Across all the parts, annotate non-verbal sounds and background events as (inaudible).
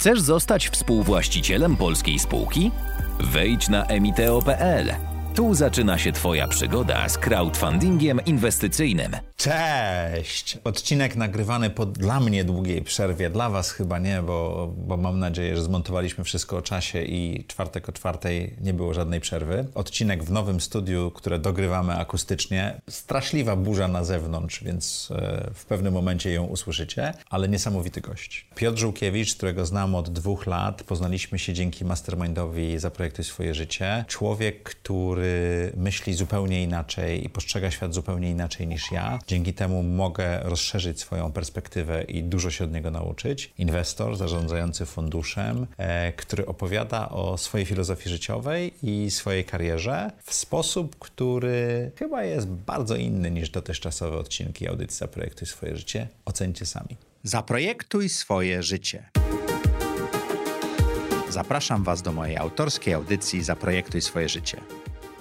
Chcesz zostać współwłaścicielem polskiej spółki? Wejdź na emiteo.pl. Tu zaczyna się Twoja przygoda z crowdfundingiem inwestycyjnym. Cześć! Odcinek nagrywany po dla mnie długiej przerwie, dla Was chyba nie, bo, bo mam nadzieję, że zmontowaliśmy wszystko o czasie i czwartek o czwartej nie było żadnej przerwy. Odcinek w nowym studiu, które dogrywamy akustycznie. Straszliwa burza na zewnątrz, więc e, w pewnym momencie ją usłyszycie, ale niesamowity gość. Piotr Żółkiewicz, którego znam od dwóch lat, poznaliśmy się dzięki mastermindowi Zaprojektuj swoje życie. Człowiek, który myśli zupełnie inaczej i postrzega świat zupełnie inaczej niż ja. Dzięki temu mogę rozszerzyć swoją perspektywę i dużo się od niego nauczyć. Inwestor zarządzający funduszem, e, który opowiada o swojej filozofii życiowej i swojej karierze w sposób, który chyba jest bardzo inny niż dotychczasowe odcinki audycji Zaprojektuj swoje życie. Ocencie sami. Zaprojektuj swoje życie. Zapraszam Was do mojej autorskiej audycji Zaprojektuj swoje życie.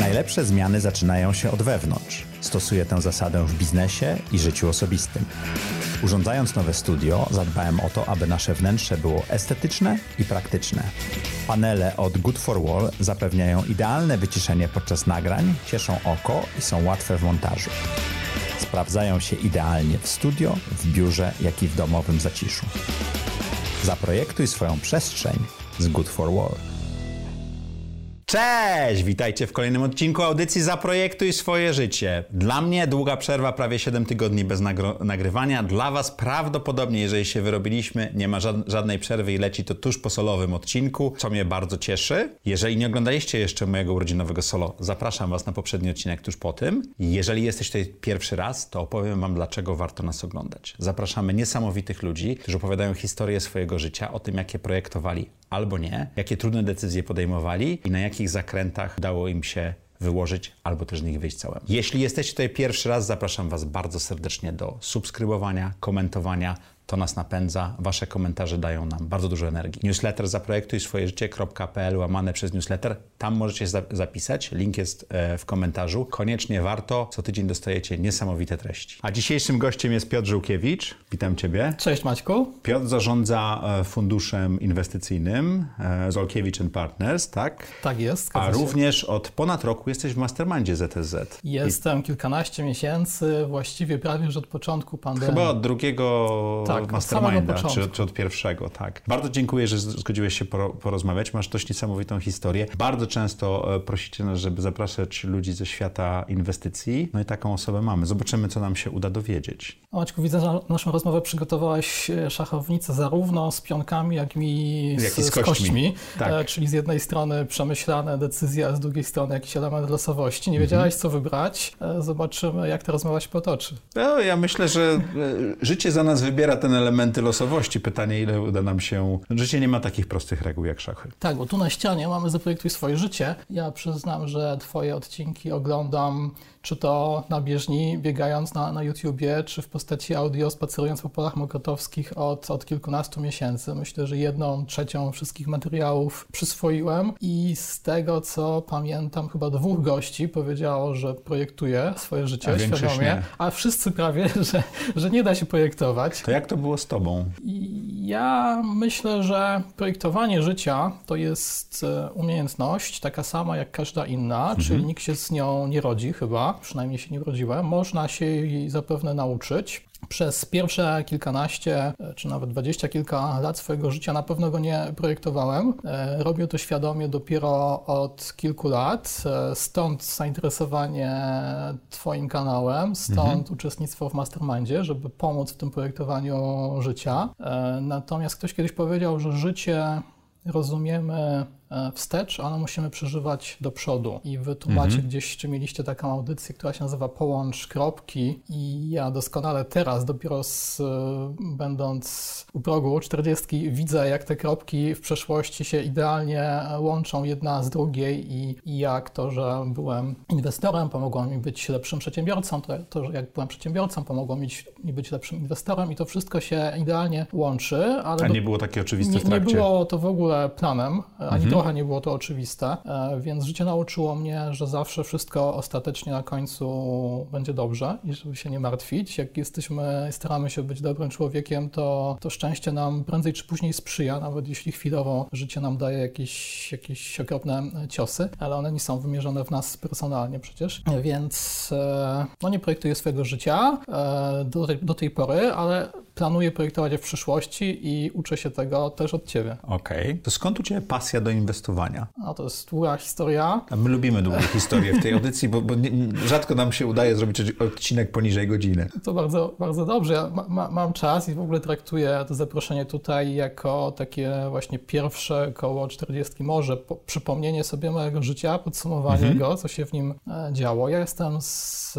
Najlepsze zmiany zaczynają się od wewnątrz. Stosuję tę zasadę w biznesie i życiu osobistym. Urządzając nowe studio, zadbałem o to, aby nasze wnętrze było estetyczne i praktyczne. Panele od Good for Wall zapewniają idealne wyciszenie podczas nagrań, cieszą oko i są łatwe w montażu. Sprawdzają się idealnie w studio, w biurze, jak i w domowym zaciszu. Zaprojektuj swoją przestrzeń z Good for Wall. Cześć! Witajcie w kolejnym odcinku audycji Zaprojektuj swoje życie. Dla mnie długa przerwa, prawie 7 tygodni bez nagrywania. Dla Was prawdopodobnie, jeżeli się wyrobiliśmy, nie ma żadnej przerwy i leci to tuż po solowym odcinku, co mnie bardzo cieszy. Jeżeli nie oglądaliście jeszcze mojego urodzinowego solo, zapraszam Was na poprzedni odcinek tuż po tym. Jeżeli jesteś tutaj pierwszy raz, to opowiem Wam, dlaczego warto nas oglądać. Zapraszamy niesamowitych ludzi, którzy opowiadają historię swojego życia, o tym, jakie projektowali albo nie, jakie trudne decyzje podejmowali i na jakich zakrętach udało im się wyłożyć albo też z nich wyjść całym. Jeśli jesteście tutaj pierwszy raz, zapraszam Was bardzo serdecznie do subskrybowania, komentowania, to nas napędza. Wasze komentarze dają nam bardzo dużo energii. Newsletter zaprojektuj swoje życie.pl łamane przez newsletter. Tam możecie zapisać. Link jest e, w komentarzu. Koniecznie warto. Co tydzień dostajecie niesamowite treści. A dzisiejszym gościem jest Piotr Żółkiewicz. Witam Ciebie. Cześć Maćku. Piotr zarządza e, funduszem inwestycyjnym e, Zolkiewicz Partners, tak? Tak jest. A również od ponad roku jesteś w mastermindzie ZSZ. Jestem I... kilkanaście miesięcy, właściwie prawie już od początku pandemii. Chyba od drugiego tak tak, masterminda, czy, czy, od pierwszego, tak. Bardzo dziękuję, że zgodziłeś się porozmawiać. Masz dość niesamowitą historię. Bardzo często e, prosicie nas, żeby zapraszać ludzi ze świata inwestycji. No i taką osobę mamy. Zobaczymy, co nam się uda dowiedzieć. Maćku, widzę, że naszą rozmowę przygotowałeś e, szachownicę zarówno z pionkami, jak i z, jak i z kośćmi. Z kośćmi tak. E, czyli z jednej strony przemyślane decyzje, a z drugiej strony jakiś element losowości. Nie mhm. wiedziałeś, co wybrać. Zobaczymy, jak ta rozmowa się potoczy. No, ja myślę, że życie za nas wybiera ten elementy losowości. Pytanie, ile uda nam się... Życie nie ma takich prostych reguł jak szachy. Tak, bo tu na ścianie mamy Zaprojektuj swoje życie. Ja przyznam, że twoje odcinki oglądam czy to na bieżni, biegając na, na YouTubie, czy w postaci audio, spacerując po polach mokotowskich od, od kilkunastu miesięcy. Myślę, że jedną trzecią wszystkich materiałów przyswoiłem i z tego, co pamiętam, chyba dwóch gości powiedziało, że projektuje swoje życie a świadomie, a wszyscy prawie, (laughs) że, że nie da się projektować. To jak to było z tobą? Ja myślę, że projektowanie życia to jest e, umiejętność taka sama jak każda inna, mhm. czyli nikt się z nią nie rodzi chyba przynajmniej się nie urodziłem. Można się jej zapewne nauczyć. Przez pierwsze kilkanaście, czy nawet dwadzieścia kilka lat swojego życia na pewno go nie projektowałem. E, robię to świadomie dopiero od kilku lat, e, stąd zainteresowanie Twoim kanałem, stąd mhm. uczestnictwo w Mastermindzie, żeby pomóc w tym projektowaniu życia. E, natomiast ktoś kiedyś powiedział, że życie rozumiemy e, wstecz, ale musimy przeżywać do przodu. I wy tu macie gdzieś, czy mieliście taką audycję, która się nazywa Połącz Kropki i ja doskonale teraz, dopiero z, e, będąc u progu 40, widzę, jak te kropki w przeszłości się idealnie łączą jedna z drugiej i, i jak to, że byłem inwestorem, pomogło mi być lepszym przedsiębiorcą, to, to że jak byłem przedsiębiorcą, pomogło mi, mi być lepszym inwestorem i to wszystko się idealnie łączy. Ale A do, nie było takie oczywiste nie, w nie trakcie? było to w ogóle planem, ani trochę nie było to oczywiste, e, więc życie nauczyło mnie, że zawsze wszystko ostatecznie na końcu będzie dobrze i żeby się nie martwić. Jak jesteśmy, staramy się być dobrym człowiekiem, to, to szczęście nam prędzej czy później sprzyja, nawet jeśli chwilowo życie nam daje jakieś, jakieś okropne ciosy, ale one nie są wymierzone w nas personalnie przecież, więc e, no nie projektuję swojego życia e, do tej, do tej pory, ale planuję projektować je w przyszłości i uczę się tego też od Ciebie. Okej. To skąd u Ciebie pasja do inwestowania? No to jest długa historia. A my lubimy długie historie w tej audycji, bo, bo nie, rzadko nam się udaje zrobić odcinek poniżej godziny. To bardzo, bardzo dobrze. Ja ma, ma, mam czas i w ogóle traktuję to zaproszenie tutaj jako takie właśnie pierwsze koło 40 może po, przypomnienie sobie mojego życia, podsumowanie go, co się w nim e, działo. Ja jestem z,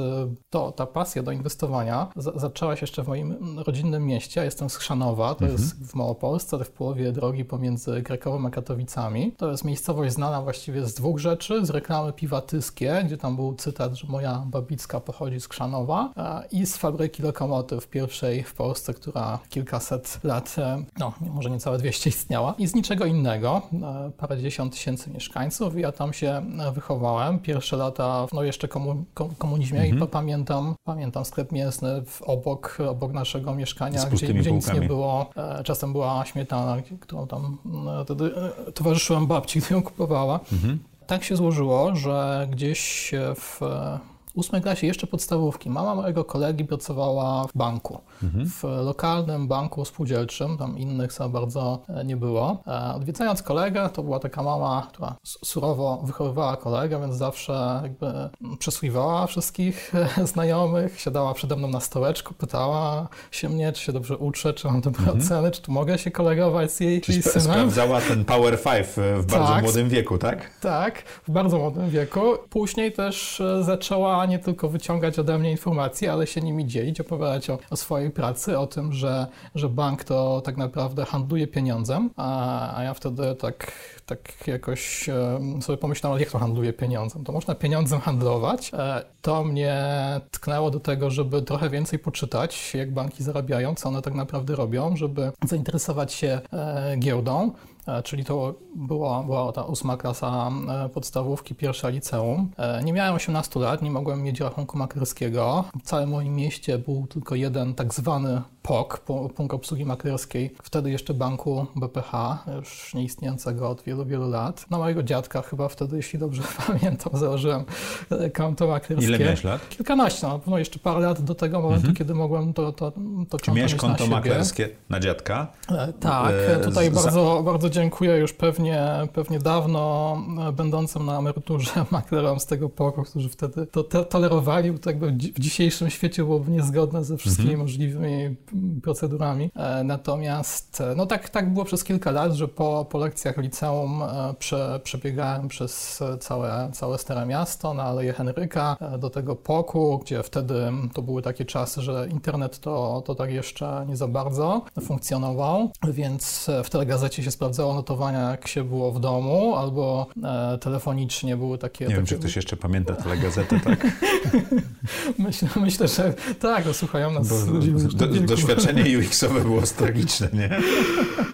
to, ta pasja do inwestowania za, zaczęła się jeszcze w moim rodzinnym mieście. Jestem z Chrzanowa, to jest w Małopolsce, ale w połowie drogi pomiędzy Krakowem a Katowicami. To jest miejscowość znana właściwie z dwóch rzeczy. Z reklamy piwa Tyskie, gdzie tam był cytat, że moja babicka pochodzi z Krzanowa e, i z fabryki lokomotyw pierwszej w Polsce, która kilkaset lat, e, no może niecałe 200 istniała i z niczego innego. E, Parędziesiąt tysięcy mieszkańców i ja tam się wychowałem. Pierwsze lata, no jeszcze komu, kom- komunizmie i pa- pamiętam, pamiętam sklep mięsny w, obok, obok naszego mieszkania, Z gdzie, gdzie nic nie było. E, Czasem była śmietana, którą tam e, wtedy e, towarzyszyłem babci, (laughs) gdy ją kupowała. Tak się złożyło, że gdzieś w ósmej klasie jeszcze podstawówki mama mojego kolegi pracowała w banku. W lokalnym banku spółdzielczym, tam innych za bardzo e, nie było. E, Odwiedzając kolegę, to była taka mama, która surowo wychowywała kolegę, więc zawsze jakby mm, przesłuchiwała wszystkich e, znajomych, siadała przede mną na stołeczku, pytała się mnie, czy się dobrze uczę, czy mam dobre oceny, czy tu mogę się kolegować z jej, sp- synem. sprawdzała ten Power Five w bardzo Tak. młodym wieku, tak? Tak, w bardzo młodym wieku. Później też e, nie tylko wyciągać ode mnie informacje, ale się nimi dzielić, opowiadać o, o swojej pracy, o tym, że, że bank to tak naprawdę handluje pieniądzem, a, a ja wtedy tak, tak jakoś sobie pomyślałem, jak to handluje pieniądzem? To można pieniądzem (laughs) handlować. E, To mnie tknęło do tego, żeby trochę więcej poczytać, jak banki zarabiają, co one tak naprawdę robią, żeby zainteresować się e, giełdą. E, Czyli to była, była ta ósma klasa podstawówki, pierwsza liceum. Nie miałem 18 lat, nie mogłem mieć rachunku maklerskiego. W całym moim mieście był tylko jeden tak zwany POK, pu- punkt obsługi maklerskiej, wtedy jeszcze banku BPH, już nieistniejącego od wielu, wielu lat. Na mojego dziadka chyba wtedy, jeśli dobrze (laughs) pamiętam, założyłem konto maklerskie. Ile miałeś lat? Kilkanaście, na pewno jeszcze parę lat do tego momentu, kiedy mogłem to, to, to Czy miałeś na konto siebie. maklerskie na dziadka? E, Tak, E, tutaj za- bardzo, bardzo dziękuję już pewnie, pewnie dawno e, będącym na emeryturze (laughs) maklerom z tego pokoju, którzy wtedy to tolerowali, bo to jakby w dzi- w dzisiejszym świecie byłoby niezgodne ze wszystkimi możliwymi mm, procedurami. E, Natomiast e, no tak, tak było przez kilka lat, że po, po lekcjach liceum e, prze, przebiegałem przez całe, całe Stare Miasto na Aleję Henryka do tego poku, gdzie wtedy to były takie czasy, że internet to, to tak jeszcze nie za bardzo funkcjonował, więc w telegazecie się sprawdzało notowania, jak się było w domu, albo telefonicznie były takie... Nie wiem, takie czy ktoś jeszcze pamięta tę gazetę, tak? (laughs) myślę, myślę, że tak, no, słuchają nas do, w wieku. Doświadczenie UX-owe było tragiczne, nie?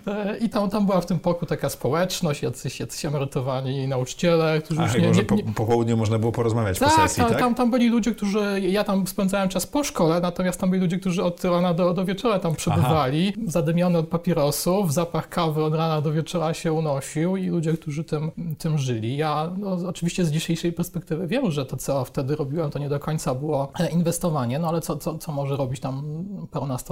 E, I tam, tam była w tym poku taka społeczność, jacyś, jacyś emerytowani nauczyciele, którzy A już nie, że nie, po, nie, po południu można było porozmawiać po tak, sesji, tam, tak? tam, tam byli ludzie, którzy, ja tam spędzałem czas po szkole, natomiast tam byli ludzie, którzy od rana do, do wieczora tam przebywali, zadymiony od papierosów, zapach kawy od rana do wieczora się unosił i ludzie, którzy tym, tym żyli. Ja no, oczywiście z dzisiejszej perspektywy wiem, że to, co wtedy robiłem, to nie do końca było e, inwestowanie, no ale co, co, co może robić tam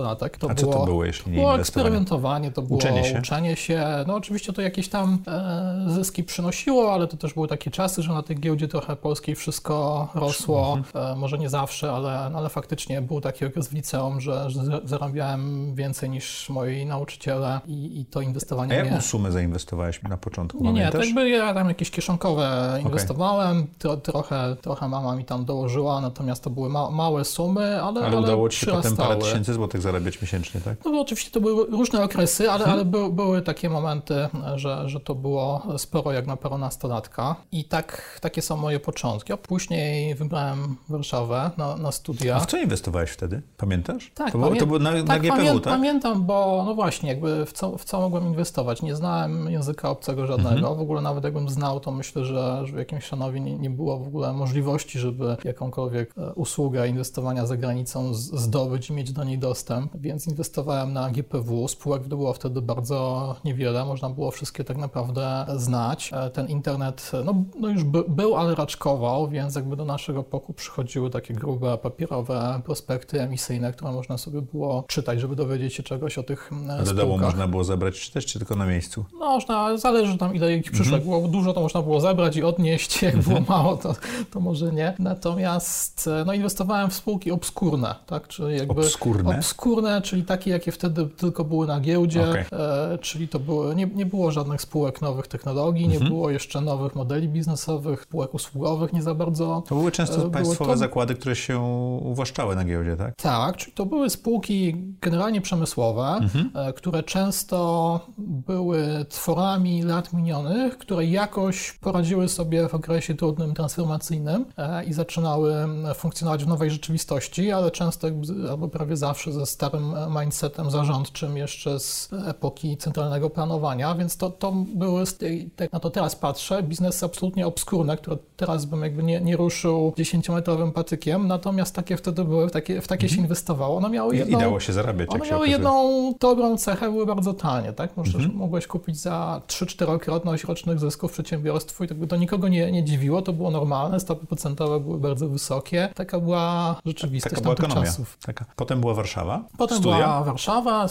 nastolatek. To A co to było, jeśli nie było eksperymentowanie, to było Uczenie się? uczenie się. No oczywiście to jakieś tam e, zyski przynosiło, ale to też były takie czasy, że na tej giełdzie trochę polskiej wszystko rosło. E, może nie zawsze, ale, no, ale faktycznie był taki okres w liceum, że, że zarabiałem więcej niż moi nauczyciele i, i to A inwestowanie jaką mnie... sumę zainwestowałeś na początku, Nie, nie, to jakby ja tam jakieś kieszonkowe inwestowałem, tro, trochę, trochę mama mi tam dołożyła, natomiast to były ma, małe sumy, ale Ale udało ci się potem parę tysięcy złotych zarabiać miesięcznie, tak? No bo oczywiście to były różne okresy, ale, ale by, były takie momenty, że, że to było sporo jak na pełnastolatka. I tak, takie są moje początki. A później wybrałem Warszawę na, na A studia. w co inwestowałeś wtedy? Pamiętasz? Tak, to było, to było na, na tak, GPW, pamię- tak? Pamiętam, bo no właśnie, jakby w co, w co mogłem inwestować. Nie znałem języka obcego żadnego. Mhm. W ogóle nawet jakbym znał, to myślę, że, że w jakimś szanowie nie, nie było w ogóle możliwości, żeby jakąkolwiek e, usługę inwestowania za granicą zdobyć i mieć do niej dostęp. Więc inwestowałem na GPW. Spółek było wtedy bardzo niewiele. Można było wszystkie tak naprawdę znać. E, Ten internet no, no już by, był, ale raczkował, więc jakby do naszego poku przychodziły takie grube, papierowe prospekty emisyjne, które można sobie było czytać, żeby dowiedzieć się czegoś o tych e, A do domu spółkach. można było zabrać czytać, czy tylko na miejscu? No, Można, zależy tam ile ich przyszło. Mhm. było dużo, to można było zebrać i odnieść. Jak było mało, to, to może nie. Natomiast e, no, inwestowałem w spółki obskurne, tak? Czyli jakby Obskurne? obskurne, czyli takie, jakie wtedy tylko były na giełdzie, Okej. e, czyli to były, nie, nie było żadnych spółek nowych technologii, Mhm. nie było jeszcze nowych modeli biznesowych, spółek usługowych nie za bardzo. To były często E, były państwowe to- zakłady, które się uwłaszczały na giełdzie, tak? Tak, czyli to były spółki generalnie przemysłowe, Mhm. e, które często były tworami lat minionych, które jakoś poradziły sobie w okresie trudnym, transformacyjnym e, i zaczynały m, funkcjonować w nowej rzeczywistości, ale często albo prawie zawsze ze starym e, mindsetem zarządczym jeszcze z epoki centralnego planowania, więc to, to były, z tej, tak na to teraz patrzę, biznesy absolutnie obskurne, które teraz bym jakby nie, nie ruszył 10-metrowym patykiem, natomiast takie wtedy były, w takie, w takie się inwestowało. One miały jedną... I dało się zarabiać, One miały jedną dobrą cechę, były bardzo tanie, tak? Możesz, Mhm. Mogłeś kupić za 3-4-krotność rocznych zysków przedsiębiorstwu i to, to nikogo nie, nie dziwiło, to było normalne, stopy procentowe były bardzo wysokie. Taka była rzeczywistość Taka była ekonomia. czasów. Taka. Potem była Warszawa, Potem studia. była Warszawa,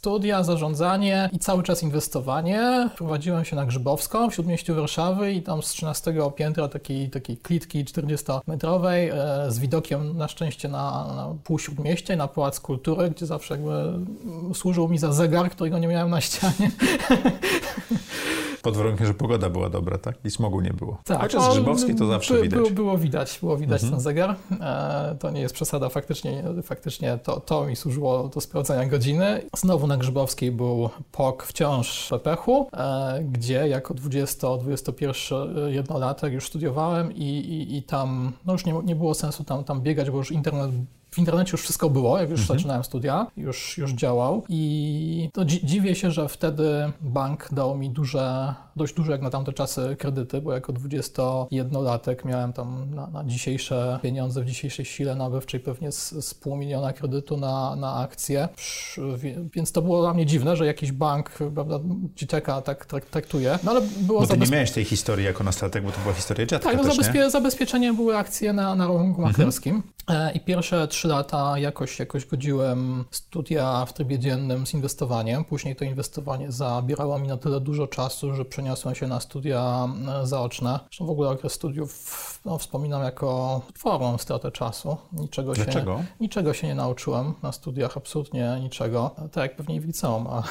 studia, zarządzanie i cały czas inwestowanie. Prowadziłem się na Grzybowską w Śródmieściu Warszawy i tam z 13 piętra takiej, takiej klitki 40-metrowej e, z widokiem na szczęście na, na pół na Pałac Kultury, gdzie zawsze jakby mm, służył mi za zegar, którego nie miałem na ścianie. (laughs) Pod warunkiem, że pogoda była dobra, tak? I smogu nie było. Tak, Chociaż z no, Grzybowskiej to zawsze by, widać. Mhm. Było, widać, było widać ten zegar. E, to nie jest przesada, faktycznie, faktycznie to, to mi służyło do sprawdzania godziny. Znowu na Grzybowskiej był POK wciąż w Pepechu, e, gdzie jako 20-21 jednolatek już studiowałem i, i, i tam no już nie, nie było sensu tam, tam biegać, bo już internet w internecie już wszystko było, jak już zaczynałem studia, już, już działał. I to dzi- dziwię się, że wtedy bank dał mi duże, dość duże jak na tamte czasy kredyty, bo jako 21-latek miałem tam na, na dzisiejsze pieniądze, w dzisiejszej sile nabywczej pewnie z, z pół miliona kredytu na, na akcje, więc to było dla mnie dziwne, że jakiś bank prawda, dzieciaka tak trak- traktuje, no ale było Bo ty nie miałeś tej historii jako nastolatek, bo to była historia dziadka tak, no zabezpie, zabezpieczeniem były akcje na, na rynku maklerskim. E, I pierwsze trzy lata jakoś, jakoś godziłem studia w trybie dziennym z inwestowaniem. Później to inwestowanie zabierało mi na tyle dużo czasu, że przeniosłem się na studia e, zaoczne. Zresztą w ogóle okres studiów no, wspominam jako formą stratę czasu. Niczego się, niczego się nie nauczyłem na studiach, absolutnie niczego. Tak jak pewnie w liceum. A,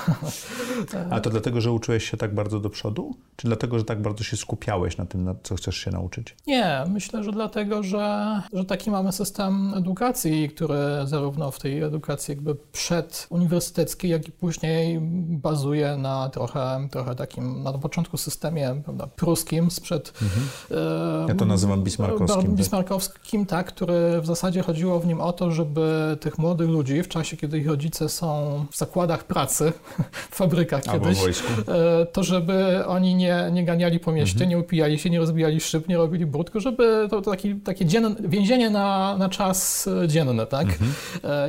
A to dlatego, że uczyłeś się tak bardzo do przodu? Czy dlatego, że tak bardzo się skupiałeś na tym, na co chcesz się nauczyć? Nie, myślę, że dlatego, że, że taki mamy system edukacji, który zarówno w tej edukacji jakby przeduniwersyteckiej, jak i później bazuje na trochę, trochę takim, na początku systemie prawda, pruskim sprzed... e, Ja to nazywam bismarckowskim. tak? Bismarckowskim, tak, który w zasadzie chodziło w nim o to, żeby tych młodych ludzi w czasie, kiedy ich rodzice są w zakładach pracy, (laughs) w fabrykach kiedyś, e, to żeby oni nie, nie ganiali po mieście, Mhm. nie upijali się, nie rozbijali szyb, nie robili brud, żeby to, to taki, takie dzienne, więzienie na, na na czas dzienny, tak?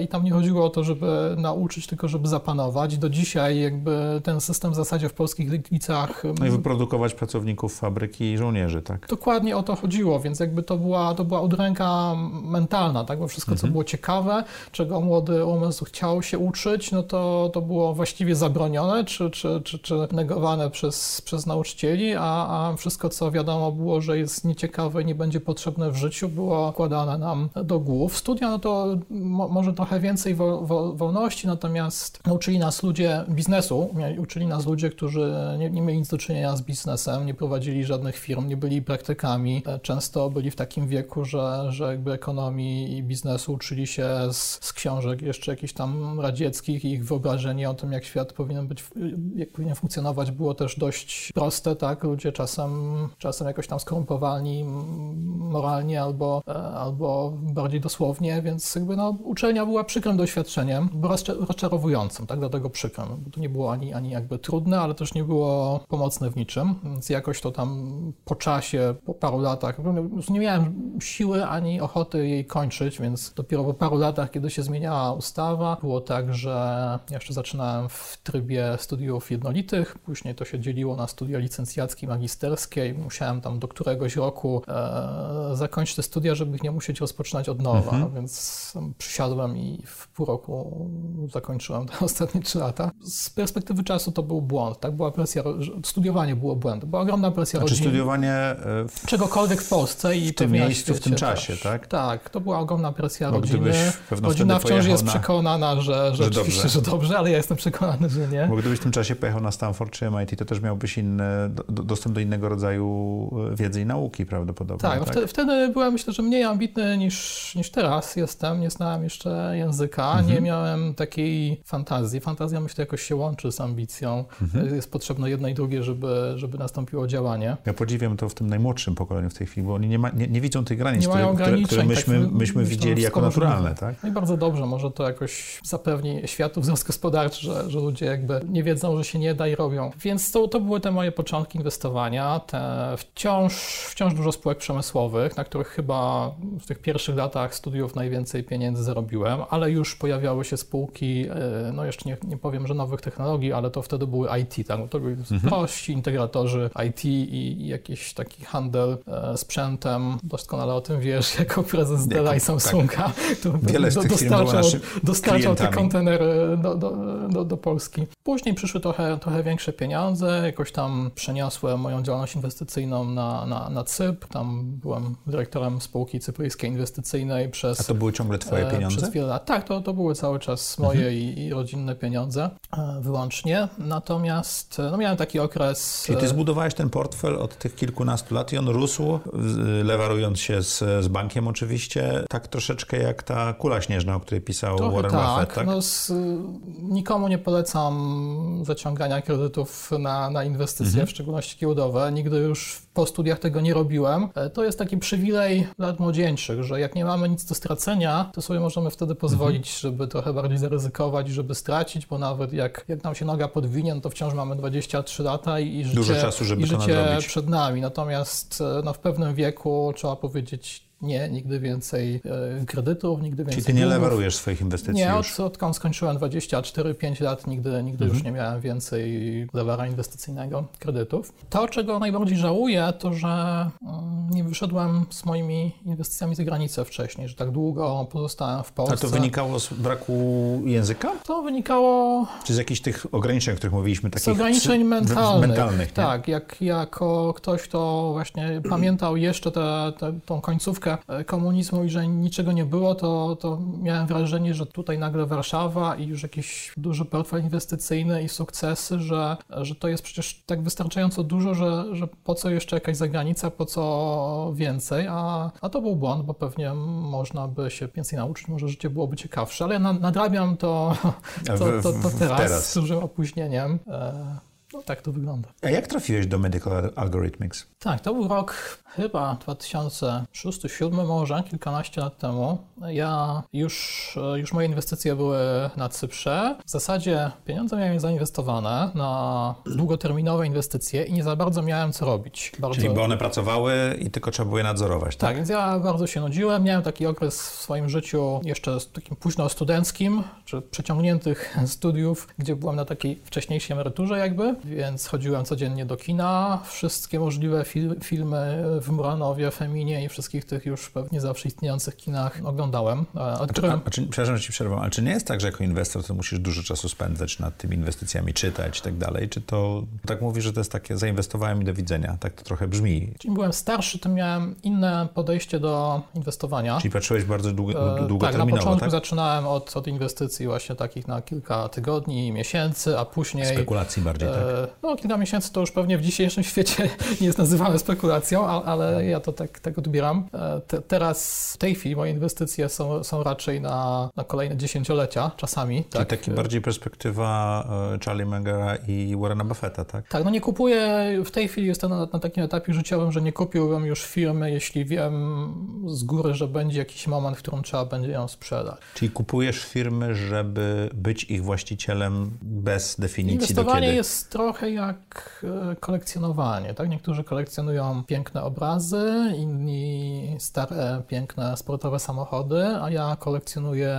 I tam nie chodziło o to, żeby nauczyć, tylko żeby zapanować. Do dzisiaj jakby ten system w zasadzie w polskich liceach... No i wyprodukować pracowników fabryki i żołnierzy, tak? Dokładnie o to chodziło, więc jakby to była, to była udręka mentalna, tak? Bo wszystko, co było ciekawe, czego młody umysł chciał się uczyć, no to, to było właściwie zabronione, czy, czy, czy, czy negowane przez, przez nauczycieli, a, a wszystko, co wiadomo było, że jest nieciekawe i nie będzie potrzebne w życiu, było wkładane nam do głów. Studia, no to mo, może trochę więcej wo, wo, wolności, natomiast nauczyli nas ludzie biznesu, uczyli nas ludzie, którzy nie, nie mieli nic do czynienia z biznesem, nie prowadzili żadnych firm, nie byli praktykami, e, często byli w takim wieku, że, że jakby ekonomii i biznesu uczyli się z, z książek jeszcze jakichś tam radzieckich i ich wyobrażenie o tym, jak świat powinien być, jak powinien funkcjonować, było też dość proste, tak? Ludzie czasem, czasem jakoś tam skorumpowani moralnie albo, e, albo bardziej dosłownie, więc jakby no, uczelnia była przykrym doświadczeniem, rozczarowującym, tak? Dlatego przykrym. Bo to nie było ani, ani jakby trudne, ale też nie było pomocne w niczym, więc jakoś to tam po czasie, po paru latach, już nie miałem siły ani ochoty jej kończyć, więc dopiero po paru latach, kiedy się zmieniała ustawa, było tak, że ja jeszcze zaczynałem w trybie studiów jednolitych, później to się dzieliło na studia licencjackie i magisterskie i musiałem tam do któregoś roku e, zakończyć te studia, żeby ich nie musieć rozpoczynać od nowa, mhm. więc przysiadłem i w pół roku zakończyłem te (laughs) ostatnie trzy lata. Z perspektywy czasu to był błąd, tak? Była presja, studiowanie było błędem, była ogromna presja znaczy, rodziny. studiowanie e, w, czegokolwiek w Polsce i w tym miejscu, w tym czasie, tak? Tak, to była ogromna presja Bo rodziny. Rodzina wciąż jest na... przekonana, że, że, że oczywiście, dobrze. że dobrze, ale ja jestem przekonany, że nie. Bo gdybyś w tym czasie pojechał na Stanford czy MIT, to też miałbyś inny, do, dostęp do innego rodzaju e, wiedzy i nauki prawdopodobnie. Tak, no tak? Wtedy, wtedy byłem myślę, że mniej ambitny niż, niż teraz jestem. Nie znałem jeszcze języka, mhm. nie miałem takiej fantazji. Fantazja myślę jakoś się łączy z ambicją. Mhm. Jest potrzebne jedno i drugie, żeby, żeby nastąpiło działanie. Ja podziwiam to w tym najmłodszym pokoleniu w tej chwili, bo oni nie, ma, nie, nie widzą tych granic, które, które, które, myśmy, tak, myśmy widzieli jako naturalne. Tak? No i bardzo dobrze, może to jakoś zapewni światu wzrost gospodarczy, że, że ludzie jakby nie wiedzą, że się nie da i robią. Więc to, to były te moje początki inwestowania. Te wciąż, wciąż dużo spółek przemysłowych, na których chyba w tych pierwszych latach studiów najwięcej pieniędzy zarobiłem, ale już pojawiały się spółki, e, no jeszcze nie, nie powiem, że nowych technologii, ale to wtedy były IT, tak? to byli mhm. prości integratorzy IT i, jakiś taki handel e, sprzętem. Doskonale o tym wiesz, (laughs) jako prezes Della i Samsunga, tak. (laughs) który Wiele do, dostarczał, dostarczał te kontenery do, do, do, do, Polski. Później przyszły trochę, trochę większe pieniądze, jakoś tam przeniosłem moją działalność inwestycyjną na, na, na Cypr, tam byłem dyrektorem spółki cypryjskiej inwestycyjnej przez... A to były ciągle twoje e, pieniądze? Przez wiele lat. Tak, to, to były cały czas moje mhm. i, i rodzinne pieniądze e, wyłącznie. Natomiast no, miałem taki okres... Czyli ty zbudowałeś ten portfel od tych kilkunastu lat i on rósł, lewarując się z, z bankiem oczywiście, tak troszeczkę jak ta kula śnieżna, o której pisał Trochę Warren tak. Buffett, tak? No z, nikomu nie polecam zaciągania kredytów na, na inwestycje, mhm. w szczególności giełdowe. Nigdy już po studiach tego nie robiłem. E, to jest taki przywilej lat młodzieńczych, że jak nie mamy nic do stracenia, to sobie możemy wtedy pozwolić, mhm. żeby trochę bardziej zaryzykować żeby stracić, bo nawet jak, jak nam się noga podwinie, no to wciąż mamy 23 lata i, i życie, Dużo czasu, żeby i życie przed nami. Natomiast e, no, w pewnym wieku trzeba powiedzieć nie, nigdy więcej e, kredytów, nigdy więcej. Czyli ty nie lewarujesz swoich inwestycji? Nie, już. Od, odkąd skończyłem 24-5 lat, nigdy, nigdy mhm. już nie miałem więcej lewara inwestycyjnego, kredytów. To, czego najbardziej żałuję, to że mm, nie wyszedłem z moimi inwestycjami za granicę wcześniej, że tak długo pozostałem w Polsce. A to wynikało z braku języka? To wynikało... Czy z jakichś tych ograniczeń, o których mówiliśmy? Takich z ograniczeń mentalnych. mentalnych tak, jak, jako ktoś, kto właśnie pamiętał jeszcze tę tą końcówkę E, komunizmu i że niczego nie było, to, to miałem wrażenie, że tutaj nagle Warszawa i już jakiś duży portfel inwestycyjny i sukcesy, że, że to jest przecież tak wystarczająco dużo, że, że po co jeszcze jakaś zagranica, po co więcej, a, a to był błąd, bo pewnie można by się więcej nauczyć, może życie byłoby ciekawsze, ale ja nadrabiam to, (laughs) to, to, to teraz, teraz, z dużym opóźnieniem. No tak to wygląda. A jak trafiłeś do Medical Algorithmics? Tak, to był rok chyba 2006-2007 może, kilkanaście lat temu. Ja już, już moje inwestycje były na Cyprze. W zasadzie pieniądze miałem zainwestowane na długoterminowe inwestycje i nie za bardzo miałem co robić. Bardzo... Czyli bo one pracowały i tylko trzeba było je nadzorować, tak? Tak, więc ja bardzo się nudziłem. Miałem taki okres w swoim życiu jeszcze takim późno studenckim, czy przeciągniętych (laughs) studiów, gdzie byłem na takiej wcześniejszej emeryturze jakby, więc chodziłem codziennie do kina. Wszystkie możliwe fil filmy w Muranowie, Feminie i wszystkich tych już pewnie zawsze istniejących kinach oglądałem. A, którym... a, a czy, przepraszam, że ci przerwam, ale czy nie jest tak, że jako inwestor to musisz dużo czasu spędzać nad tymi inwestycjami, czytać i tak dalej? Czy to tak mówisz, że to jest takie zainwestowałem i do widzenia? Tak to trochę brzmi. Im byłem starszy, to miałem inne podejście do inwestowania. Czyli patrzyłeś bardzo długo, e, długoterminowo, tak? na początku tak? zaczynałem od, od inwestycji właśnie takich na kilka tygodni, miesięcy, a później... Spekulacji bardziej, tak? No, kilka miesięcy to już pewnie w dzisiejszym (laughs) świecie nie jest nazywane spekulacją, ale ja to tak, tak odbieram. E, te, teraz, w tej chwili moje inwestycje są, są raczej na, na kolejne dziesięciolecia czasami. Czyli tak. taki bardziej perspektywa e, Charlie Mangera i Warrena Buffetta, tak? Tak, no nie kupuję, w tej chwili jestem na, na takim etapie życiowym, że nie kupiłbym już firmy, jeśli wiem z góry, że będzie jakiś moment, w którym trzeba będzie ją sprzedać. Czyli kupujesz firmy, żeby być ich właścicielem bez definicji Inwestowanie do kiedy? jest trochę jak e, kolekcjonowanie, tak? Niektórzy kolekcjonują piękne obrazy, inni stare, piękne sportowe samochody, a ja kolekcjonuję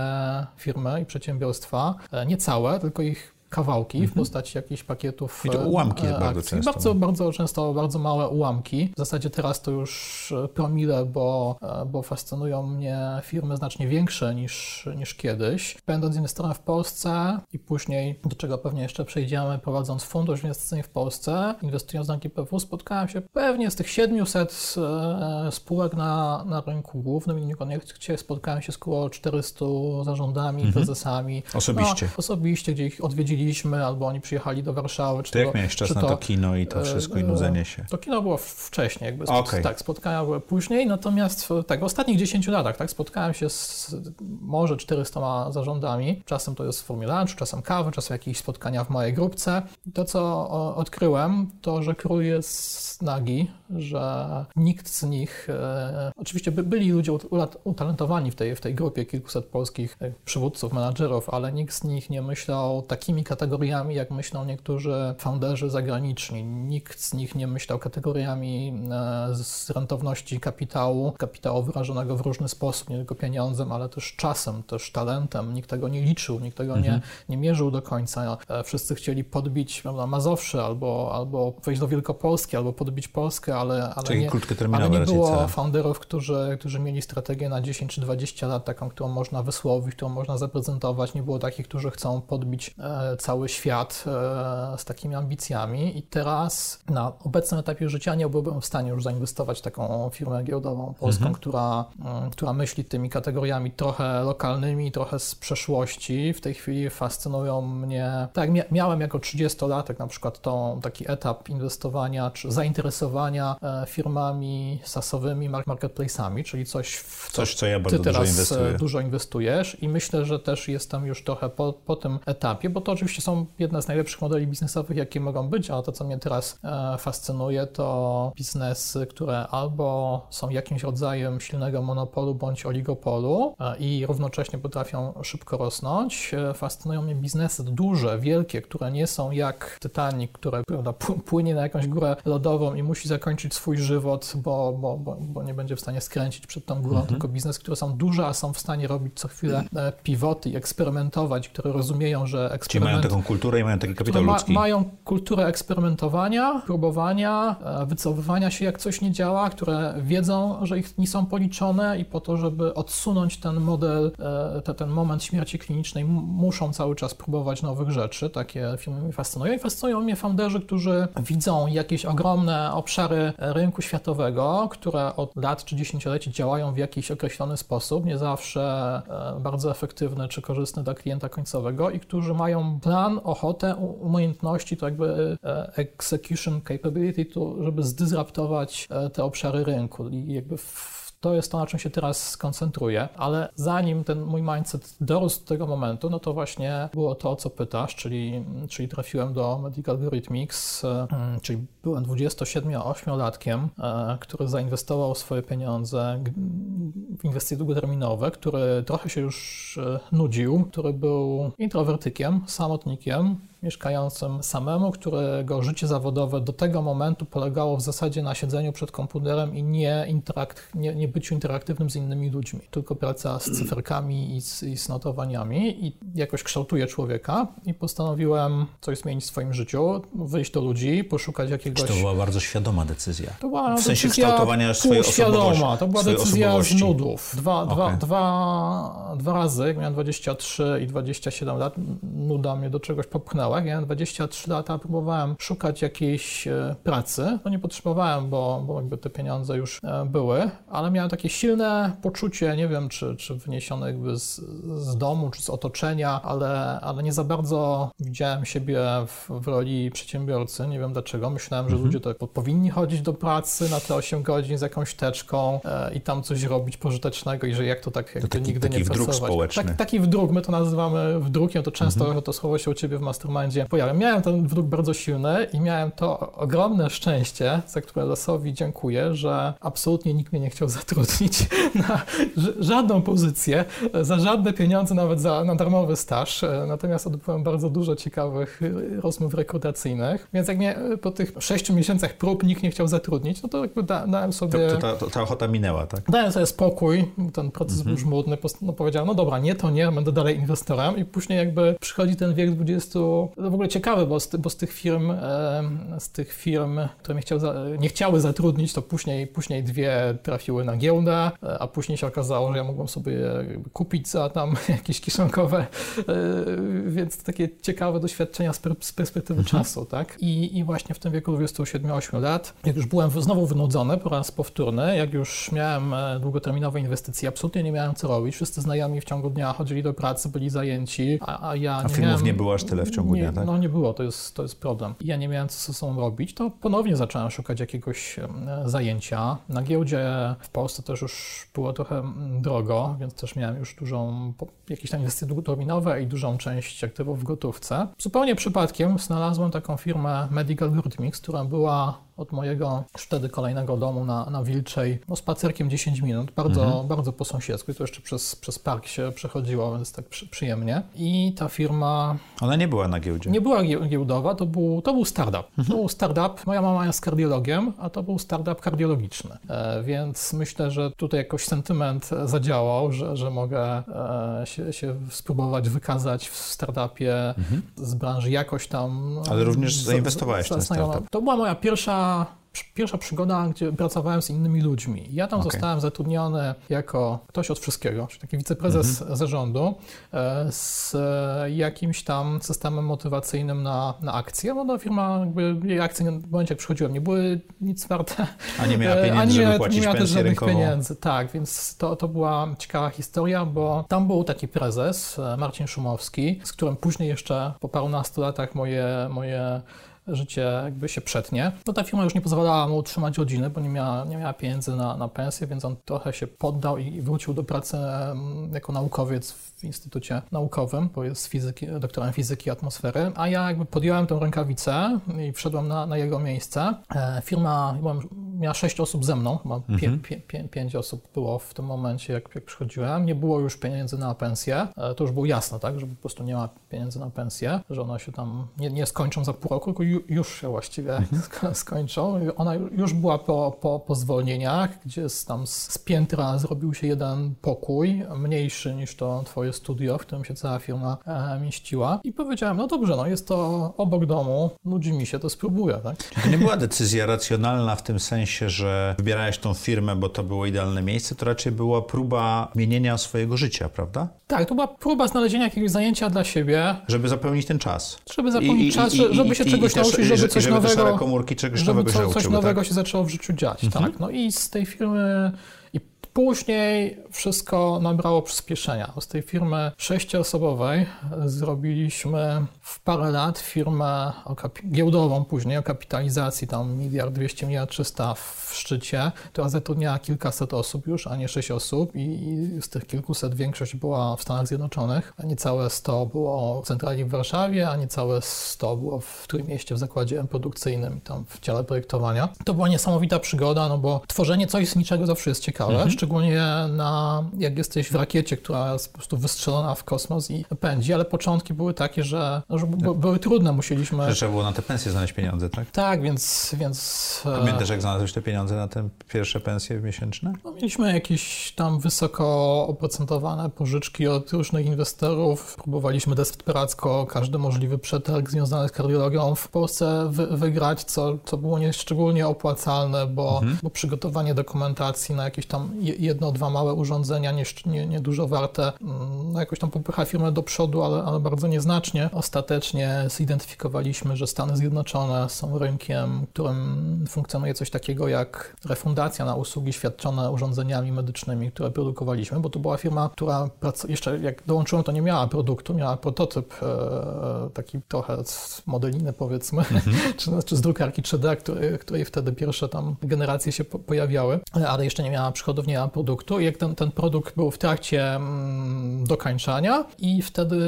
firmy i przedsiębiorstwa, e, nie całe, tylko ich kawałki w mhm. postaci jakichś pakietów I to ułamki akcji. bardzo często. Bardzo, bardzo często, bardzo małe ułamki. W zasadzie teraz to już e, promile, bo, e, bo fascynują mnie firmy znacznie większe niż, niż kiedyś. Będąc inwestorem w Polsce i później, do czego pewnie jeszcze przejdziemy, prowadząc fundusz inwestycyjny w Polsce, inwestując na GPW, spotkałem się pewnie z tych 700 e, spółek na, na rynku głównym i niekoniecznie spotkałem się z około 400 zarządami, mhm. prezesami. Osobiście. No, osobiście, gdzie ich odwiedzili odwiedziliśmy, albo oni przyjechali do Warszawy. Czy to jak miałeś czas na to, to, kino i to e, wszystko i nudzenie się? To kino było wcześniej, jakby okay. tak, spotkania były później, natomiast w, tak, w ostatnich 10 latach tak, spotkałem się z może 400 zarządami. Czasem to jest w formie lunchu, czasem kawy, czasem jakieś spotkania w małej grupce. To, co odkryłem, to, że król jest nagi, że nikt z nich, e, oczywiście by, byli ludzie utalentowani w tej, w tej grupie, kilkuset polskich e, przywódców, menadżerów, ale nikt z nich nie myślał takimi kategoriami, jak myślą niektórzy founderzy zagraniczni. Nikt z nich nie myślał kategoriami e, z rentowności kapitału, kapitału wyrażonego w różny sposób, nie tylko pieniądzem, ale też czasem, też talentem. Nikt tego nie liczył, nikt tego mhm. nie, nie mierzył do końca. E, wszyscy chcieli podbić prawda, Mazowsze albo, albo wejść do Wielkopolski, albo podbić Polskę, ale, ale, nie, ale nie było founderów, którzy, którzy mieli strategię na 10 czy 20 lat, taką, którą można wysłowić, którą można zaprezentować. Nie było takich, którzy chcą podbić E, cały świat e, z takimi ambicjami i teraz na obecnym etapie życia nie byłbym w stanie już zainwestować w taką firmę giełdową polską, mhm. która, mm, która myśli tymi kategoriami trochę lokalnymi, trochę z przeszłości. W tej chwili fascynują mnie, tak miałem jako 30-latek na przykład tą, taki etap inwestowania czy zainteresowania e, firmami sasowymi, marketplace'ami, czyli coś, w co, coś, co ja bardzo ty teraz dużo, inwestuję. dużo inwestujesz i myślę, że też jestem już trochę po, po tym etapie, bo to oczywiście są jedne z najlepszych modeli biznesowych, jakie mogą być, ale to, co mnie teraz e, fascynuje, to biznesy, które albo są jakimś rodzajem silnego monopolu bądź oligopolu e, i równocześnie potrafią szybko rosnąć. E, fascynują mnie biznesy duże, wielkie, które nie są jak Titanic, które prawda, płynie na jakąś górę lodową i musi zakończyć swój żywot, bo, bo, bo, bo nie będzie w stanie skręcić przed tą górą, mhm. tylko biznes, które są duże, a są w stanie robić co chwilę pivoty i eksperymentować, które rozumieją, że eksperyment mają taką kulturę i mają taki kapitał ma, ludzki. Mają kulturę eksperymentowania, próbowania, e, wycofywania się jak coś nie działa, które wiedzą, że ich nie są policzone i po to, żeby odsunąć ten model, e, ten moment śmierci klinicznej, muszą cały czas próbować nowych rzeczy. Takie filmy mnie fascynują i fascynują mnie founderzy, którzy widzą jakieś ogromne obszary rynku światowego, które od lat czy dziesięcioleci działają w jakiś określony sposób, nie zawsze e, bardzo efektywny czy korzystny dla klienta końcowego i którzy mają plan, ochotę, umiejętności, to jakby e, execution capability, to żeby zdysruptować e, te obszary rynku. I jakby w to jest to, na czym się teraz skoncentruję, ale zanim ten mój mindset dorósł do tego momentu, no to właśnie było to, o co pytasz, czyli, czyli trafiłem do Medical Rhythmics, e, czyli byłem 27-8-latkiem, e, który zainwestował swoje pieniądze w inwestycje długoterminowe, który trochę się już e, nudził, który był introwertykiem, samotnikiem, mieszkającym samemu, którego życie zawodowe do tego momentu polegało w zasadzie na siedzeniu przed komputerem i nie, interakt, nie, nie byciu interaktywnym z innymi ludźmi, tylko praca z cyferkami i z, i z notowaniami i jakoś kształtuje człowieka i postanowiłem coś zmienić w swoim życiu, wyjść do ludzi, poszukać jakiegoś... Czy to była bardzo świadoma decyzja? To była w sensie kształtowania swojej osobowości. To była decyzja z nudów. Dwa, okay. dwa, dwa, dwa razy, jak miałem 23 i 27 lat, nuda mnie do czegoś popchnęła jak miałem 23 lata, próbowałem szukać jakiejś e, pracy. No nie potrzebowałem, bo, bo jakby te pieniądze już e, były, ale miałem takie silne poczucie, nie wiem, czy, czy wyniesione jakby z, z domu, czy z otoczenia, ale, ale nie za bardzo widziałem siebie w, w roli przedsiębiorcy. Nie wiem dlaczego. Myślałem, że mhm. ludzie to powinni chodzić do pracy na te 8 godzin z jakąś teczką e, i tam coś robić pożytecznego i że jak to tak jakby to taki, nigdy taki nie pracować. Społeczny. Tak, taki wdruk, my to nazywamy wdrukiem, to często mhm. to słowo się u Ciebie w mastermindzie będzie pojawiał. Miałem ten wdruk bardzo silny i miałem to ogromne szczęście, za które losowi dziękuję, że absolutnie nikt mnie nie chciał (laughs) zatrudnić na żadną pozycję, za żadne pieniądze, nawet za, na darmowy staż. Natomiast odbyłem bardzo dużo ciekawych rozmów rekrutacyjnych, więc jak mnie po tych sześciu miesiącach prób nikt nie chciał zatrudnić, no to jakby da, dałem sobie... To, to, ta, ta ochota minęła, tak? Dałem sobie spokój, ten proces mhm. był żmudny, no powiedziałem, no dobra, nie to nie, będę dalej inwestorem i później jakby przychodzi ten wiek 20 to w ogóle ciekawe, bo z, bo z tych firm, z tych firm, które mnie chciał, nie chciały zatrudnić, to później, później dwie trafiły na giełdę, a później się okazało, że ja mogłem sobie kupić za tam (laughs) jakieś kieszonkowe, e, więc to takie ciekawe doświadczenia z, perspektywy mhm. czasu, tak? I, I właśnie w tym wieku 27-8 lat, jak już byłem znowu wynudzony po raz powtórny, jak już miałem e, długoterminowe inwestycje, absolutnie nie miałem co robić, wszyscy znajomi w ciągu dnia chodzili do pracy, byli zajęci, a, a ja a nie filmów miałem, nie było aż tyle w ciągu nie, tak? No nie było, to jest, to jest problem. Ja nie miałem co ze sobą robić, to ponownie zacząłem szukać jakiegoś zajęcia. Na giełdzie w Polsce też już było trochę drogo, więc też miałem już dużą, jakieś tam inwestycje długoterminowe i dużą część aktywów w gotówce. Zupełnie przypadkiem znalazłem taką firmę Medical Rhythmics, która była od mojego już wtedy kolejnego domu na, na Wilczej, no spacerkiem 10 minut, bardzo, mhm. bardzo po sąsiedzku i to jeszcze przez, przez park się przechodziło, więc tak przy, przyjemnie. I ta firma... Ona nie była na giełdzie. Nie była giełdowa, to był, to był startup. Mhm. To był startup, moja mama jest kardiologiem, a to był startup kardiologiczny, e, więc myślę, że tutaj jakoś sentyment zadziałał, że, że mogę e, się, się spróbować wykazać w startupie mhm. z branży jakoś tam... Ale również zainwestowałeś w ten startup. To była moja pierwsza pierwsza przygoda, gdzie pracowałem z innymi ludźmi. Ja tam okay. zostałem zatrudniony jako ktoś od wszystkiego, czyli taki wiceprezes mm -hmm. zarządu e, z jakimś tam systemem motywacyjnym na, na akcje, bo no, firma, jakby jej akcje w momencie jak przychodziłem nie były nic warte. A nie miała pieniędzy, ani żeby płacić nie miała też żadnych rynkową. pieniędzy. Tak, więc to, to była ciekawa historia, bo tam był taki prezes, e, Marcin Szumowski, z którym później jeszcze po parunastu latach moje, moje życie jakby się przetnie. No ta firma już nie pozwalała mu utrzymać rodziny, bo nie miała, nie miała pieniędzy na, na pensję, więc on trochę się poddał i wrócił do pracy jako naukowiec w Instytucie Naukowym, bo jest fizyki, doktorem fizyki atmosfery, a ja jakby podjąłem tę rękawicę i wszedłem na, na jego miejsce. E, firma miała sześć osób ze mną, chyba mhm. pię, pię, pięć osób było w tym momencie, jak, jak przychodziłem. Nie było już pieniędzy na pensję, e, to już było jasne, tak, że po prostu nie ma pieniędzy na pensję, że one się tam nie, nie skończą za pół roku, tylko już się właściwie mhm. (laughs) skończą. Ona już była po, po, po zwolnieniach, gdzie z, tam z piętra zrobił się jeden pokój, mniejszy niż to twoje studio, w którym się cała firma e, mieściła. I powiedziałem, no dobrze, no jest to obok domu, nudzi mi się, to spróbuję. Tak? To nie była decyzja racjonalna w tym sensie, że wybierałeś tą firmę, bo to było idealne miejsce, to raczej była próba mienienia swojego życia, prawda? Tak, to była próba znalezienia jakiegoś zajęcia dla siebie. Żeby zapełnić ten czas. Żeby zapełnić I, czas, i, żeby się czegoś nauczyć, żeby, coś żeby nowego... Te komórki czegoś żeby nowego co, coś nowego tak? się zaczęło w życiu dziać, mhm. tak? No i z tej firmy Później wszystko nabrało przyspieszenia. Z tej firmy sześcioosobowej zrobiliśmy w parę lat firmę giełdową później o kapitalizacji tam miliard 200, miliard 300 w szczycie, która zatrudniała kilkaset osób już, a nie sześć osób i, i z tych kilkuset większość była w Stanach Zjednoczonych, a niecałe 100 było w centrali w Warszawie, a niecałe 100 było w mieście w zakładzie produkcyjnym, tam w ciele projektowania. To była niesamowita przygoda, no bo tworzenie coś z niczego zawsze jest ciekawe, mhm. szczególnie na, jak jesteś w rakiecie, która jest po prostu wystrzelona w kosmos i pędzi, ale początki były takie, że, no, że tak. były trudne, musieliśmy... Że trzeba było na te pensje znaleźć pieniądze, tak? Tak, więc... więc e, Pamiętasz, jak znalazłeś te pieniądze na te pierwsze pensje miesięczne? No, mieliśmy jakieś tam wysoko oprocentowane pożyczki od różnych inwestorów. Próbowaliśmy desperacko każdy możliwy przetarg związany z kardiologią w Polsce wy wygrać, co, co było nieszczególnie opłacalne, bo, mhm. bo przygotowanie dokumentacji na jakieś tam jedno, dwa małe urządzenia, niedużo nie, nie dużo warte, mm, no jakoś tam popycha firmę do przodu, ale, ale bardzo nieznacznie. Ostatecznie zidentyfikowaliśmy, że Stany Zjednoczone są rynkiem, którym funkcjonuje coś takiego jak refundacja na usługi świadczone urządzeniami medycznymi, które produkowaliśmy, bo to była firma, która jeszcze jak dołączyłem, to nie miała produktu, miała prototyp e, taki trochę modeliny powiedzmy, mhm. (laughs) czy, czy z drukarki 3D, który, której wtedy pierwsze tam generacje się po, pojawiały, ale jeszcze nie miała przychodów, nie miała produktu. I jak ten, ten produkt był w trakcie mm, dokańczania i wtedy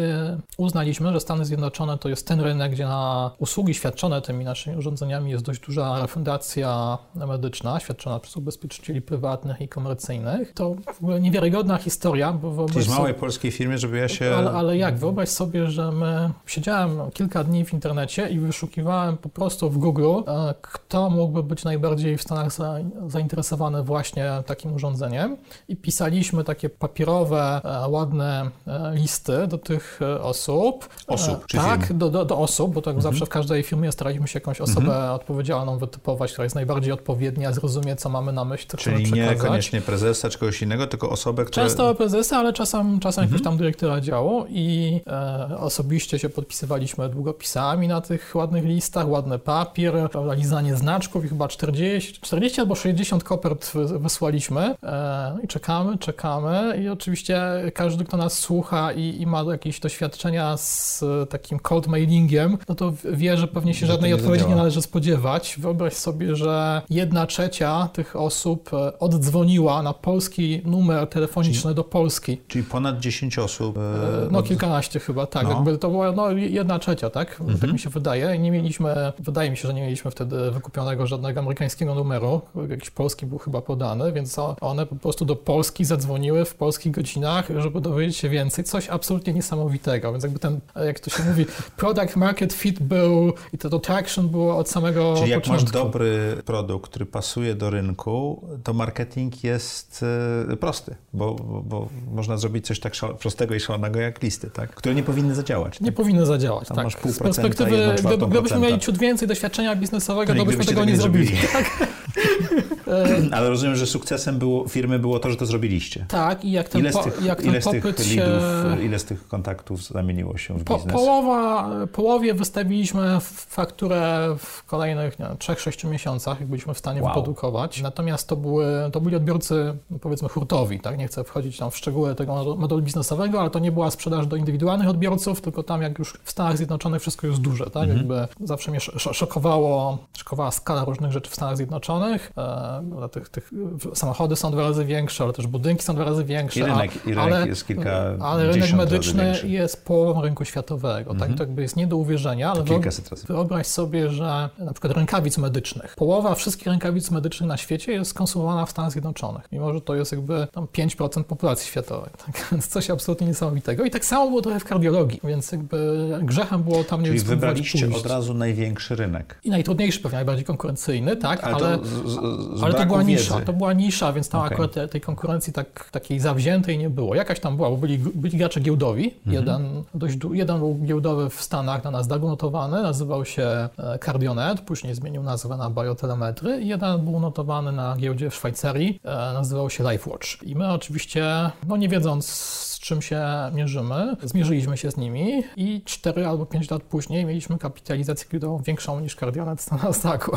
uznaliśmy, że Stany Zjednoczone to jest ten rynek, gdzie na usługi świadczone tymi naszymi urządzeniami jest dość duża refundacja medyczna, świadczona przez ubezpieczycieli prywatnych i komercyjnych. To w ogóle niewiarygodna historia. Bo w małej polskiej firmie, żeby ja się... Ale, ale jak? Wyobraź sobie, że my... Siedziałem kilka dni w internecie i wyszukiwałem po prostu w Google, e, kto mógłby być najbardziej w Stanach zainteresowany właśnie takim urządzeniem i pisaliśmy takie papierowe, e, ładne e, listy do tych osób. Osób, czy Tak, do, do, do, osób, bo tak mhm. zawsze w każdej firmie staraliśmy się jakąś osobę mhm. odpowiedzialną wytypować, która jest najbardziej odpowiednia, zrozumie, co mamy na myśli, co Czyli nie niekoniecznie prezesa czy kogoś innego, tylko osobę, która... Często prezesa, ale czasem, czasem mhm. jakiegoś tam dyrektora działu i e, osobiście się podpisywaliśmy długopisami na tych ładnych listach, ładny papier, prawda, lizanie znaczków i chyba 40, 40 albo 60 kopert wysłaliśmy e, i czekamy, czekamy i oczywiście każdy, kto nas słucha i, i ma jakieś doświadczenia z takim cold mailingiem, no to wie, że pewnie się żadnej odpowiedzi zadziała. nie należy spodziewać. Wyobraź sobie, że jedna trzecia tych osób e, oddzwoniła na polski numer telefoniczny czyli, do Polski. Czyli ponad 10 osób? E, no od... kilkanaście chyba, tak. No. Jakby to była no, jedna trzecia, tak? Mhm. Tak mi się wydaje. Nie mieliśmy, wydaje mi się, że nie mieliśmy wtedy wykupionego żadnego amerykańskiego numeru. Jakiś polski był chyba podany, więc one po prostu do Polski zadzwoniły w polskich godzinach, żeby dowiedzieć się więcej. Coś absolutnie niesamowitego. Więc jakby ten, jak to się mówi, product market fit był i to, to traction było od samego Czyli początku. jak masz dobry produkt, który pasuje do rynku, to marketing jest e, prosty, bo, bo, bo można zrobić coś tak prostego i szalonego jak listy, tak? które nie powinny zadziałać. Nie tak? powinny zadziałać, Tam tak. Masz pół Z perspektywy, gdyby, gdybyśmy mieli ciut więcej doświadczenia biznesowego, to byśmy tego nie zrobili. zrobili. Tak? Ale rozumiem, że sukcesem było, firmy było to, że to zrobiliście. Tak, i jak ten, ile z tych, jak ten ile popyt tych się... ile z tych kontaktów zamieniło się w biznes? połowa, połowie wystawiliśmy fakturę w kolejnych 3-6 miesiącach, jak byliśmy w stanie wow. wyprodukować. Natomiast to, były, to byli odbiorcy, powiedzmy, hurtowi, tak? Nie chcę wchodzić tam w szczegóły tego modelu biznesowego, ale to nie była sprzedaż do indywidualnych odbiorców, tylko tam jak już w Stanach Zjednoczonych wszystko jest duże, tak? Mhm. Jakby zawsze mnie szokowało, szokowała skala różnych rzeczy w Stanach Zjednoczonych. E, tych, tych, samochody są dwa razy większe, ale też budynki są dwa razy większe. I rynek, a, i rynek ale, jest kilka Ale rynek medyczny jest połową rynku światowego, tak? mhm. tak? To jakby jest nie do uwierzenia, ale wyobraź sobie, że na przykład rękawic medycznych. Połowa wszystkich rękawic medycznych na świecie jest konsumowana w Stanach Zjednoczonych, mimo że to jest jakby tam 5% populacji światowej. (laughs) Tak? Więc coś absolutnie niesamowitego. I tak samo było trochę w kardiologii, więc jakby grzechem było tam nie Czyli wybraliście od razu największy rynek. I najtrudniejszy, pewnie najbardziej konkurencyjny, tak? Ale, ale, z, z ale to była nisza, to była nisza, więc tam okay. akurat tej konkurencji tak, takiej zawziętej nie było. Jakaś tam była, bo byli, byli gracze giełdowi. Mhm. Jeden, dość, jeden był giełdowy w Stanach na Nasdaqu notowany, nazywał się e, Cardionet, później zmienił nazwę na Biotelemetry i jeden był notowany na giełdzie w Szwajcarii, e, nazywał się LifeWatch. I my oczywiście, no nie wiedząc czym się mierzymy. Zmierzyliśmy się z nimi i 4 albo 5 lat później mieliśmy kapitalizację giełdową większą niż Cardionet na Nasdaqu.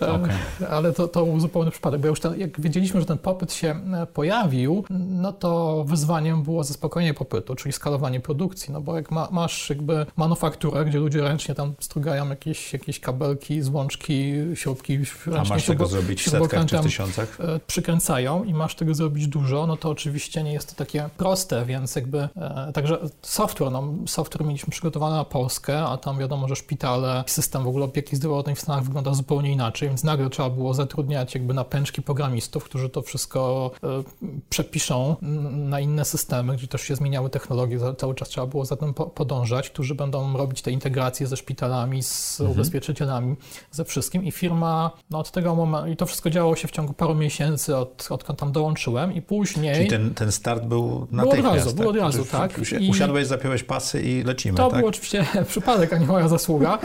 Okay. Ale to, to był zupełny przypadek, bo już ten, jak wiedzieliśmy, że ten popyt się pojawił, no to wyzwaniem było zaspokojenie popytu, czyli skalowanie produkcji, no bo jak ma, masz jakby manufakturę, gdzie ludzie ręcznie tam strugają jakieś, jakieś kabelki, złączki, śrubki ręcznie, A masz tego zrobić w setkach czy w tysiącach? E, przykręcają i masz tego zrobić dużo, no to oczywiście nie jest to takie proste, więc jakby e, także software, no software mieliśmy przygotowany na Polskę, a tam wiadomo, że szpitale, system w ogóle opieki zdrowotnej w Stanach wygląda zupełnie inaczej, więc nagle trzeba było zatrudniać jakby na pęczki programistów, którzy to wszystko e, przepiszą na inne systemy, gdzie też się zmieniały technologie, cały czas trzeba było za tym podążać, którzy będą robić te integracje ze szpitalami, z mhm. ubezpieczycielami, ze wszystkim i firma no od tego momentu, i to wszystko działo się w ciągu paru miesięcy, od, odkąd tam dołączyłem i później... Czyli ten, ten start był na Było od razu, tak? było od razu, tak. Usiadłeś, zapiąłeś pasy i lecimy, To tak? był oczywiście (laughs) przypadek, a nie moja zasługa.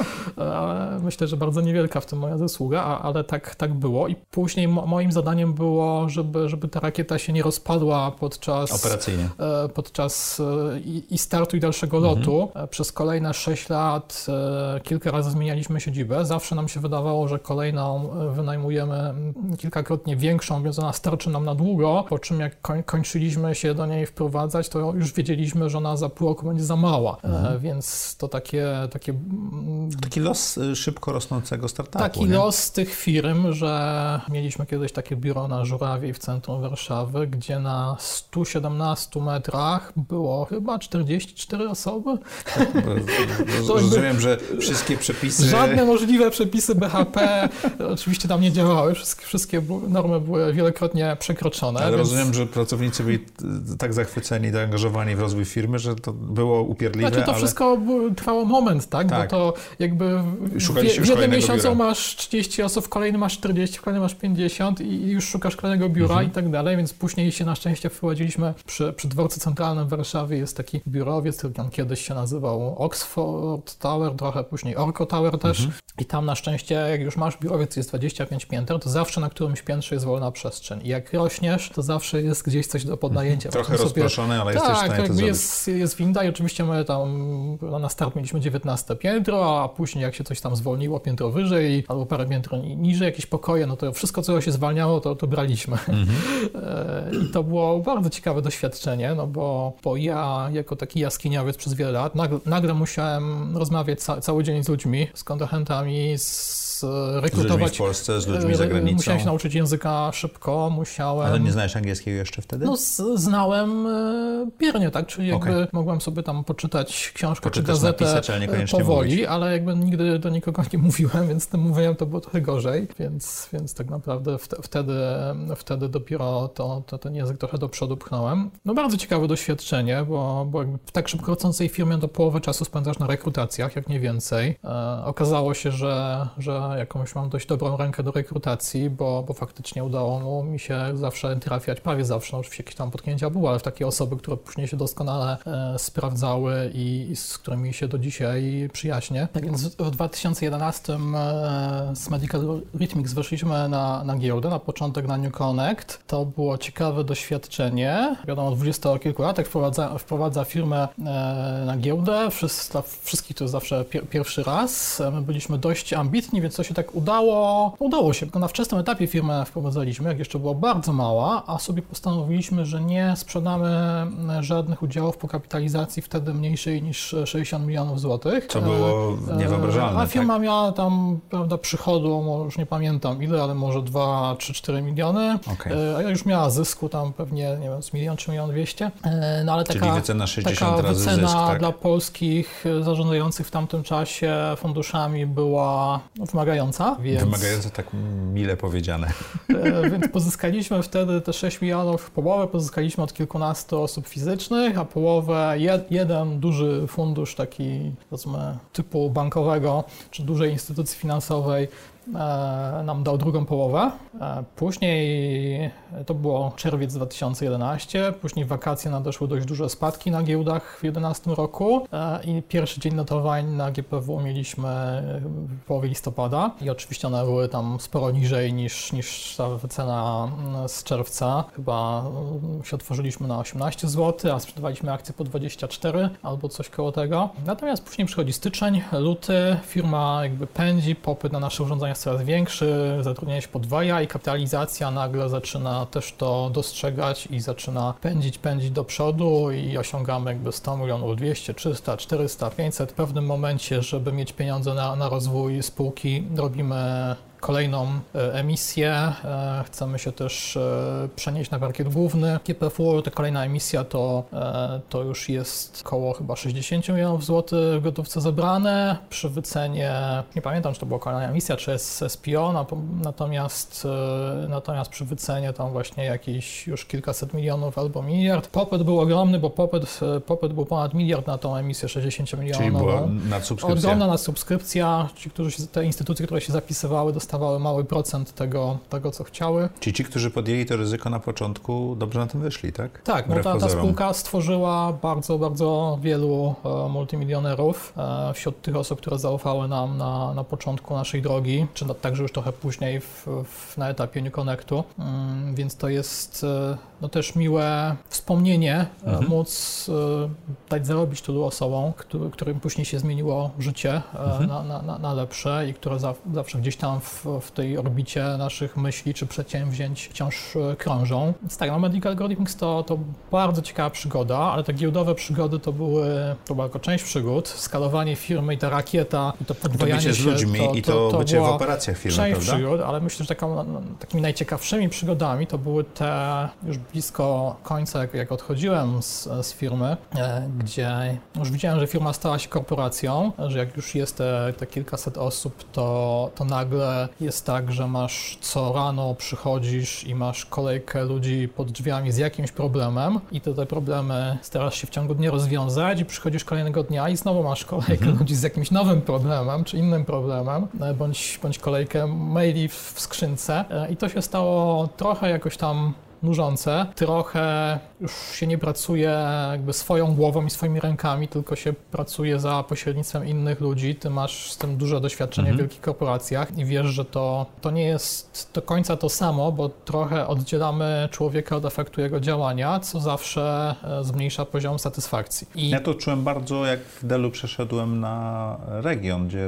Myślę, że bardzo niewielka w tym moja zasługa, ale tak, tak było i później moim zadaniem było, żeby, żeby ta rakieta się nie rozpadła podczas... Operacyjnie. E, podczas e, i, i startu i dalszego mhm. lotu. E, przez kolejne 6 lat kilka razy zmienialiśmy siedzibę. Zawsze nam się wydawało, że kolejną wynajmujemy kilkakrotnie większą, więc ona starczy nam na długo, po czym jak koń, kończyliśmy się do niej wprowadzać, to już wiedzieliśmy, że ona za pół roku będzie za mała, mhm. więc to takie... takie Taki los szybko rosnącego startupu, Taki nie? los tych firm, że mieliśmy kiedyś takie biuro na Żurawie w centrum Warszawy, gdzie na 117 metrach było chyba 44 osoby. (laughs) Rozumiem, że wszystkie przepisy... Żadne możliwe przepisy BHP (laughs) oczywiście tam nie działały, wszystkie, wszystkie normy były wielokrotnie przekroczone. Ale więc... rozumiem, że pracownicy byli tak zachwyceni i zaangażowani w rozwój firmy, że to było upierdliwe, Znaczy to ale... wszystko trwało moment, tak? tak? Bo to jakby w, w jednym miesiącu biura. masz 30 osób, w kolejnym masz 40, w kolejnym masz 50 i już szukasz kolejnego biura mhm. i tak dalej, więc później się na szczęście wprowadziliśmy przy, przy dworcu centralnym w Warszawie jest taki biurowiec, który tam kiedyś się nazywał Oxford Tower, trochę później Orco Tower też mhm. i tam na szczęście jak już masz biurowiec, jest 25 pięter, to zawsze na którymś piętrze jest wolna przestrzeń i jak rośniesz, to zawsze jest gdzieś coś do podnajęcia. Mhm. Trochę rozproszone, ale tak, jesteś w stanie to jest, jest winda i oczywiście my tam na start mieliśmy 19 piętro, a później jak się coś tam zwolniło piętro wyżej albo parę piętro niżej, jakieś pokoje, no to wszystko co się zwalniało, to, to braliśmy. Mhm. (laughs) I to było bardzo ciekawe doświadczenie, no bo, bo ja jako taki jaskiniowiec przez wiele lat nagle, nagle musiałem rozmawiać ca cały dzień z ludźmi, z kontrahentami, z rekrutować. Z ludźmi w Polsce, z ludźmi za granicą. Musiałem się nauczyć języka szybko, musiałem... Ale nie znałeś angielskiego jeszcze wtedy? No znałem biernie, e, tak, czyli jakby okay. mogłem sobie tam poczytać książkę Poczytasz czy gazetę napisać, ale powoli, mówić. ale jakby nigdy do nikogo nie mówiłem, więc tym mówiłem to było trochę gorzej, więc, więc tak naprawdę wtedy, wtedy dopiero to, to, ten język trochę do przodu pchnąłem. No bardzo ciekawe doświadczenie, bo, bo w tak szybko rosnącej firmie do połowy czasu spędzasz na rekrutacjach, jak nie więcej. E, okazało się, że, że jakąś mam dość dobrą rękę do rekrutacji, bo, bo faktycznie udało mi się zawsze trafiać, prawie zawsze, no oczywiście jakieś tam potknięcia były, ale w takie osoby, które później się doskonale e, sprawdzały i, i, z którymi się do dzisiaj przyjaźnie. Tak więc w 2011 e, z Medical Rhythmics weszliśmy na, na giełdę, na początek na New Connect. To było ciekawe doświadczenie. Wiadomo, 20 kilku latek wprowadza, wprowadza firmę e, na giełdę. Wszyscy, wszystkich to jest zawsze pier, pierwszy raz. My byliśmy dość ambitni, więc to się tak udało. Udało się, tylko na wczesnym etapie firmę wprowadzaliśmy, jak jeszcze była bardzo mała, a sobie postanowiliśmy, że nie sprzedamy żadnych udziałów po kapitalizacji wtedy mniejszej niż 60 milionów złotych. Co było e, niewyobrażalne. A firma tak? miała tam prawda, przychodu, już nie pamiętam ile, ale może 2, 3, 4 miliony. Okay. E, a już miała zysku tam pewnie, nie wiem, z milion czy milion dwieście. E, no ale taka, Czyli wycena 60 taka razy wycena zysk, tak? dla polskich zarządzających w tamtym czasie funduszami była wymagająca wymagająca. Więc, wymagająca, tak mile powiedziane. E, więc pozyskaliśmy wtedy te 6 milionów, połowę pozyskaliśmy od kilkunastu osób fizycznych, a połowę jed, jeden duży fundusz taki powiedzmy typu bankowego czy dużej instytucji finansowej nam dał drugą połowę. Później to było czerwiec 2011, później wakacje nadeszły dość duże spadki na giełdach w 2011 roku i pierwszy dzień notowań na GPW mieliśmy w połowie listopada i oczywiście one były tam sporo niżej niż, niż ta wycena mm, z czerwca. Chyba mm, się otworzyliśmy na 18 zł, a sprzedawaliśmy akcje po 24 albo coś koło tego. Natomiast później przychodzi styczeń, luty, firma jakby pędzi, popyt na nasze urządzenia jest coraz większy, zatrudnienie się podwaja i kapitalizacja nagle zaczyna też to dostrzegać i zaczyna pędzić, pędzić do przodu i osiągamy jakby 100 milionów, 200, 300, 400, 500. W pewnym momencie, żeby mieć pieniądze na, na rozwój spółki, robimy kolejną e, emisję. E, chcemy się też e, przenieść na parkiet główny. GPF ta kolejna emisja to, to już jest około chyba 60 milionów złotych w gotówce zebrane. Przy wycenie, nie pamiętam czy to była kolejna emisja, czy SPO, natomiast, natomiast przy wycenie tam właśnie jakieś już kilkaset milionów albo miliard. Popyt był ogromny, bo popyt, popyt był ponad miliard na tą emisję 60 milionów. Czyli była nadsubskrypcja. Ogromna nadsubskrypcja. Ci, którzy się, te instytucje, które się zapisywały, dostały dostawały mały procent tego, tego co chciały. Czyli ci, którzy podjęli to ryzyko na początku, dobrze na tym wyszli, tak? Tak, no ta, ta spółka stworzyła bardzo, bardzo wielu e, multimilionerów e, wśród tych osób, które zaufały nam na, na początku naszej drogi, czy na, także już trochę później w, w, na etapie New Connectu, mm, więc to jest e, no też miłe wspomnienie, e, mhm. móc e, dać zarobić tylu osobom, który, którym później się zmieniło życie e, mhm. na, na, na, lepsze i które za, zawsze gdzieś tam w, w, tej orbicie naszych myśli czy przedsięwzięć wciąż krążą. Więc tak, no Medical Algorithmics to, to bardzo ciekawa przygoda, ale te giełdowe przygody to były, to była tylko część przygód. Skalowanie firmy i ta rakieta i to podwajanie to się. z ludźmi to, i to, to bycie w operacjach firmy, część prawda? przygód, ale myślę, że taką, takimi najciekawszymi przygodami to były te już blisko końca, jak, jak odchodziłem z, z firmy, e, gdzie już widziałem, że firma stała się korporacją, że jak już jest te, te kilkaset osób, to, to nagle jest tak, że masz co rano przychodzisz i masz kolejkę ludzi pod drzwiami z jakimś problemem i te, te problemy starasz się w ciągu dnia rozwiązać i przychodzisz kolejnego dnia i znowu masz kolejkę mhm. ludzi z jakimś nowym problemem czy innym problemem, e, bądź, bądź kolejkę maili w, skrzynce e, i to się stało trochę jakoś tam nużące. Trochę już się nie pracuje jakby swoją głową i swoimi rękami, tylko się pracuje za pośrednictwem innych ludzi. Ty masz z tym duże doświadczenie mhm. w wielkich korporacjach i wiesz, że to, to nie jest do końca to samo, bo trochę oddzielamy człowieka od efektu jego działania, co zawsze e, zmniejsza poziom satysfakcji. I... Ja to czułem bardzo, jak w Delu przeszedłem na region, gdzie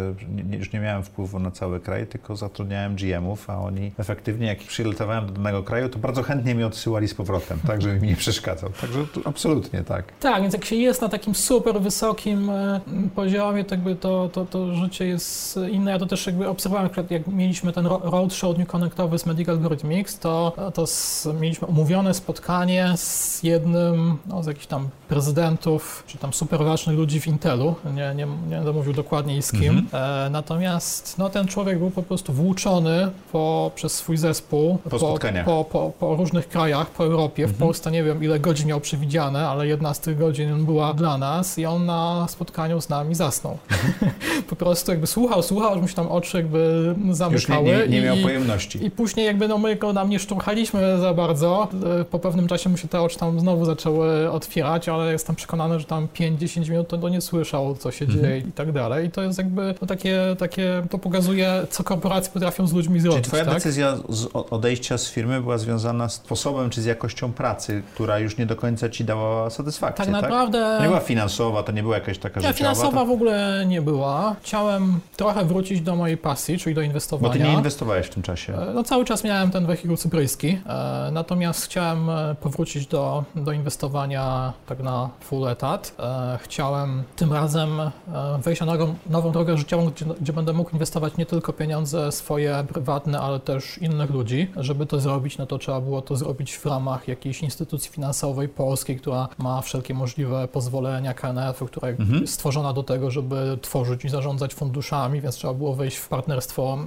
już nie miałem wpływu na cały kraj, tylko zatrudniałem GM-ów, a oni efektywnie, jak przylotowałem do danego kraju, to bardzo chętnie mi mi odsyłali z powrotem, tak, żeby mi nie przeszkadzał. Także absolutnie tak. Tak, więc jak się jest na takim super wysokim e, poziomie, to jakby to, to, to życie jest inne. Ja to też jakby obserwowałem, jak mieliśmy ten roadshow New Connectowy z Medical Algorithmics, to, to z, mieliśmy umówione spotkanie z jednym no, z jakichś tam prezydentów, czy tam super ważnych ludzi w Intelu. Nie, nie, nie będę mówił dokładnie z kim. Mhm. E, natomiast no, ten człowiek był po prostu włóczony po, przez swój zespół po, po, po, po, po różnych krajach po Europie. W mhm. Polsce nie wiem ile godzin miał przewidziane, ale jedna z tych godzin była dla nas i on na spotkaniu z nami zasnął. Mhm. (laughs) po prostu jakby słuchał, słuchał, aż mu się tam oczy jakby zamykały. Już nie, nie, nie miał pojemności. I później jakby no my go nam nie szturchaliśmy za bardzo. E, po pewnym czasie mu się te oczy tam znowu zaczęły otwierać, ale jestem przekonany, że tam 5-10 minut to, nie słyszał, co się mhm. dzieje i tak dalej. I to jest jakby no takie, takie, to pokazuje, co korporacje potrafią z ludźmi zrobić. Czyli twoja tak? decyzja z odejścia z firmy była związana z sposobem czy z jakością pracy, która już nie do końca ci dawała satysfakcję. Tak, tak? naprawdę. To nie była finansowa, to nie była jakaś taka rzecz. finansowa to... w ogóle nie była. Chciałem trochę wrócić do mojej pasji, czyli do inwestowania. Bo ty nie inwestowałeś w tym czasie. E, no cały czas miałem ten wehikuł cypryjski, e, natomiast chciałem e, powrócić do, do inwestowania tak na full etat. Chciałem tym razem wejść na nową, nową drogę życiową, gdzie, gdzie będę mógł inwestować nie tylko pieniądze swoje prywatne, ale też innych ludzi. Żeby to zrobić, no to trzeba było to zrobić robić w ramach jakiejś instytucji finansowej polskiej, która ma wszelkie możliwe pozwolenia KNF-u, która Mhm. jest stworzona do tego, żeby tworzyć i zarządzać funduszami, więc trzeba było wejść w partnerstwo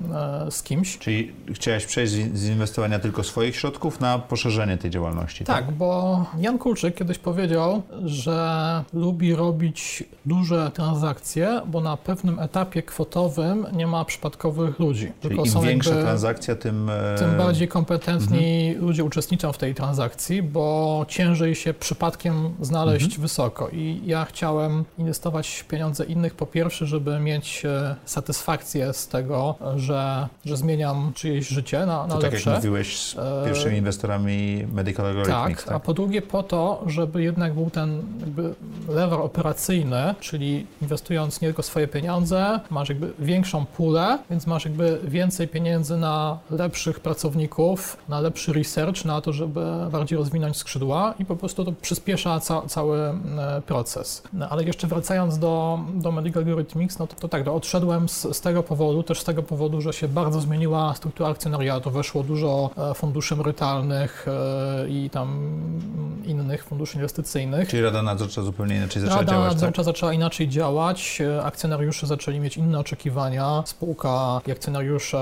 e, z kimś. Czyli chciałeś przejść z inwestowania tylko swoich środków na poszerzenie tej działalności, tak? Tak, bo Jan Kulczyk kiedyś powiedział, że lubi robić duże transakcje, bo na pewnym etapie kwotowym nie ma przypadkowych ludzi. Czyli im większa transakcja, tym... e, tym bardziej kompetentni Mhm. ludzie uczestniczą w tej transakcji, bo ciężej się przypadkiem znaleźć Mhm. wysoko. I ja chciałem inwestować pieniądze innych po pierwsze, żeby mieć e, satysfakcję z tego, że, że zmieniam czyjeś życie na, na To tak jak lepsze. mówiłeś z E, pierwszymi inwestorami Medical Algorithmics, Tak, tak? a po drugie po to, żeby jednak był ten jakby lewar operacyjny, czyli inwestując nie tylko swoje pieniądze, masz jakby większą pulę, więc masz jakby więcej pieniędzy na lepszych pracowników, na lepszy research, na to, żeby bardziej rozwinąć skrzydła i po prostu to przyspiesza ca cały e, proces. No, ale jeszcze wracając do, do Medical Algorithmics, no to, to tak, no, odszedłem z, z tego powodu, też z tego powodu, że się bardzo zmieniła struktura akcjonariatu, weszło dużo e, funduszy emerytalnych e, i tam innych funduszy inwestycyjnych. Czyli Rada Nadzorcza zupełnie inaczej zaczęła Rada działać, tak? nadzorcza zaczęła inaczej działać, akcjonariusze zaczęli mieć inne oczekiwania, spółka i akcjonariusze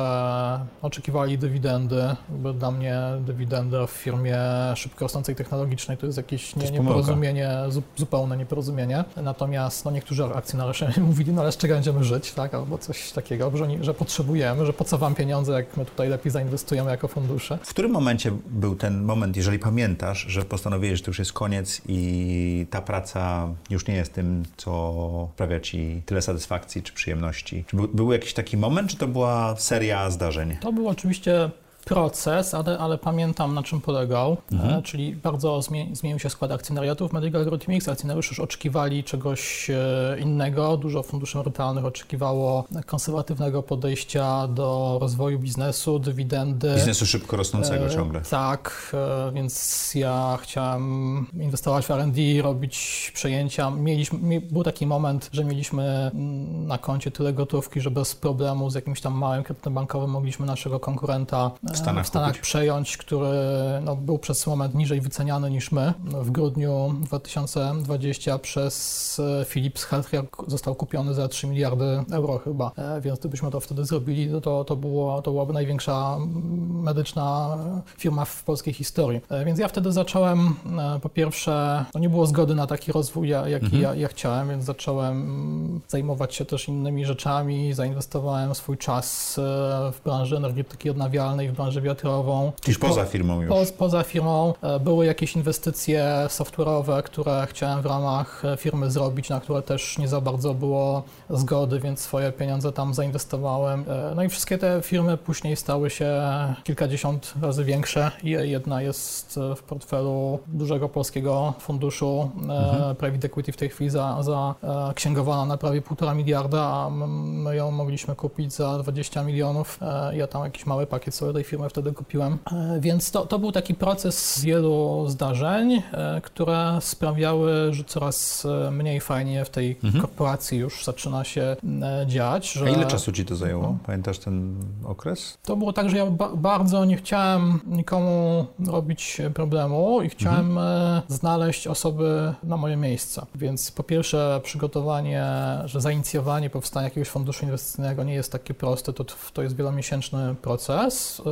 oczekiwali dywidendy, bo dla mnie dywidenda w firmie szybko rosnącej technologicznej to jest jakieś nie, nieporozumienie, zu, zupełne nieporozumienie. Natomiast no, niektórzy akcjonariusze (laughs) mówili, no ale z czego będziemy żyć, tak, albo coś takiego, że, że potrzebujemy, że po co wam pieniądze, jak my tutaj lepiej zainwestujemy jako fundusze. W którym momencie był ten moment, jeżeli pamiętasz, że postanowiłeś, że to już jest koniec i ta praca już nie jest tym, co sprawia ci tyle satysfakcji czy przyjemności? Czy był, był jakiś taki moment, czy to była seria zdarzeń? To był oczywiście proces, ale, ale pamiętam na czym polegał, e, czyli bardzo zmie- zmienił się skład akcjonariatów Medical Algorithmics. Akcjonariusze już oczekiwali czegoś e, innego. Dużo funduszy emerytalnych oczekiwało konserwatywnego podejścia do rozwoju biznesu, dywidendy. Biznesu szybko rosnącego E, ciągle. Tak, więc ja chciałem inwestować w R&D, robić przejęcia. Mieliśmy, mi- był taki moment, że mieliśmy mm, na koncie tyle gotówki, że bez problemu z jakimś tam małym kredytem bankowym mogliśmy naszego konkurenta W Stanach kupić. przejąć, który no, był przez moment niżej wyceniany niż my. W grudniu 2020 przez e, Philips Healthcare został kupiony za 3 miliardy euro chyba, E, więc gdybyśmy to wtedy zrobili, to- to, to, było, to byłaby największa medyczna firma w polskiej historii. E, Więc ja wtedy zacząłem, po pierwsze, no nie było zgody na taki rozwój, ja- jaki Mhm. ja, ja chciałem, więc zacząłem zajmować się też innymi rzeczami, zainwestowałem swój czas w branży energetyki odnawialnej, w branżę wiatrową. Gdzieś poza firmą już. Po, poza firmą e, były jakieś inwestycje software'owe, które chciałem w ramach e, firmy zrobić, na które też nie za bardzo było zgody, więc swoje pieniądze tam zainwestowałem. E, No i wszystkie te firmy później stały się kilkadziesiąt razy większe. Jedna jest w portfelu dużego polskiego funduszu e, Private Equity w tej chwili za, za księgowana na prawie półtora miliarda, a my ją mogliśmy kupić za 20 milionów. Ja tam jakiś mały pakiet sobie tej firmy wtedy kupiłem. E, Więc to, to był taki proces wielu zdarzeń, e, które sprawiały, że coraz e, mniej fajnie w tej korporacji już zaczyna się dziać. Że A ile czasu ci to zajęło? Pamiętasz ten okres? to było tak, że ja ba- bardzo nie chciałem nikomu robić problemu i chciałem e, znaleźć osoby na moje miejsce. Więc po pierwsze przygotowanie, że zainicjowanie powstania jakiegoś funduszu inwestycyjnego nie jest takie proste, to, to jest wielomiesięczny proces,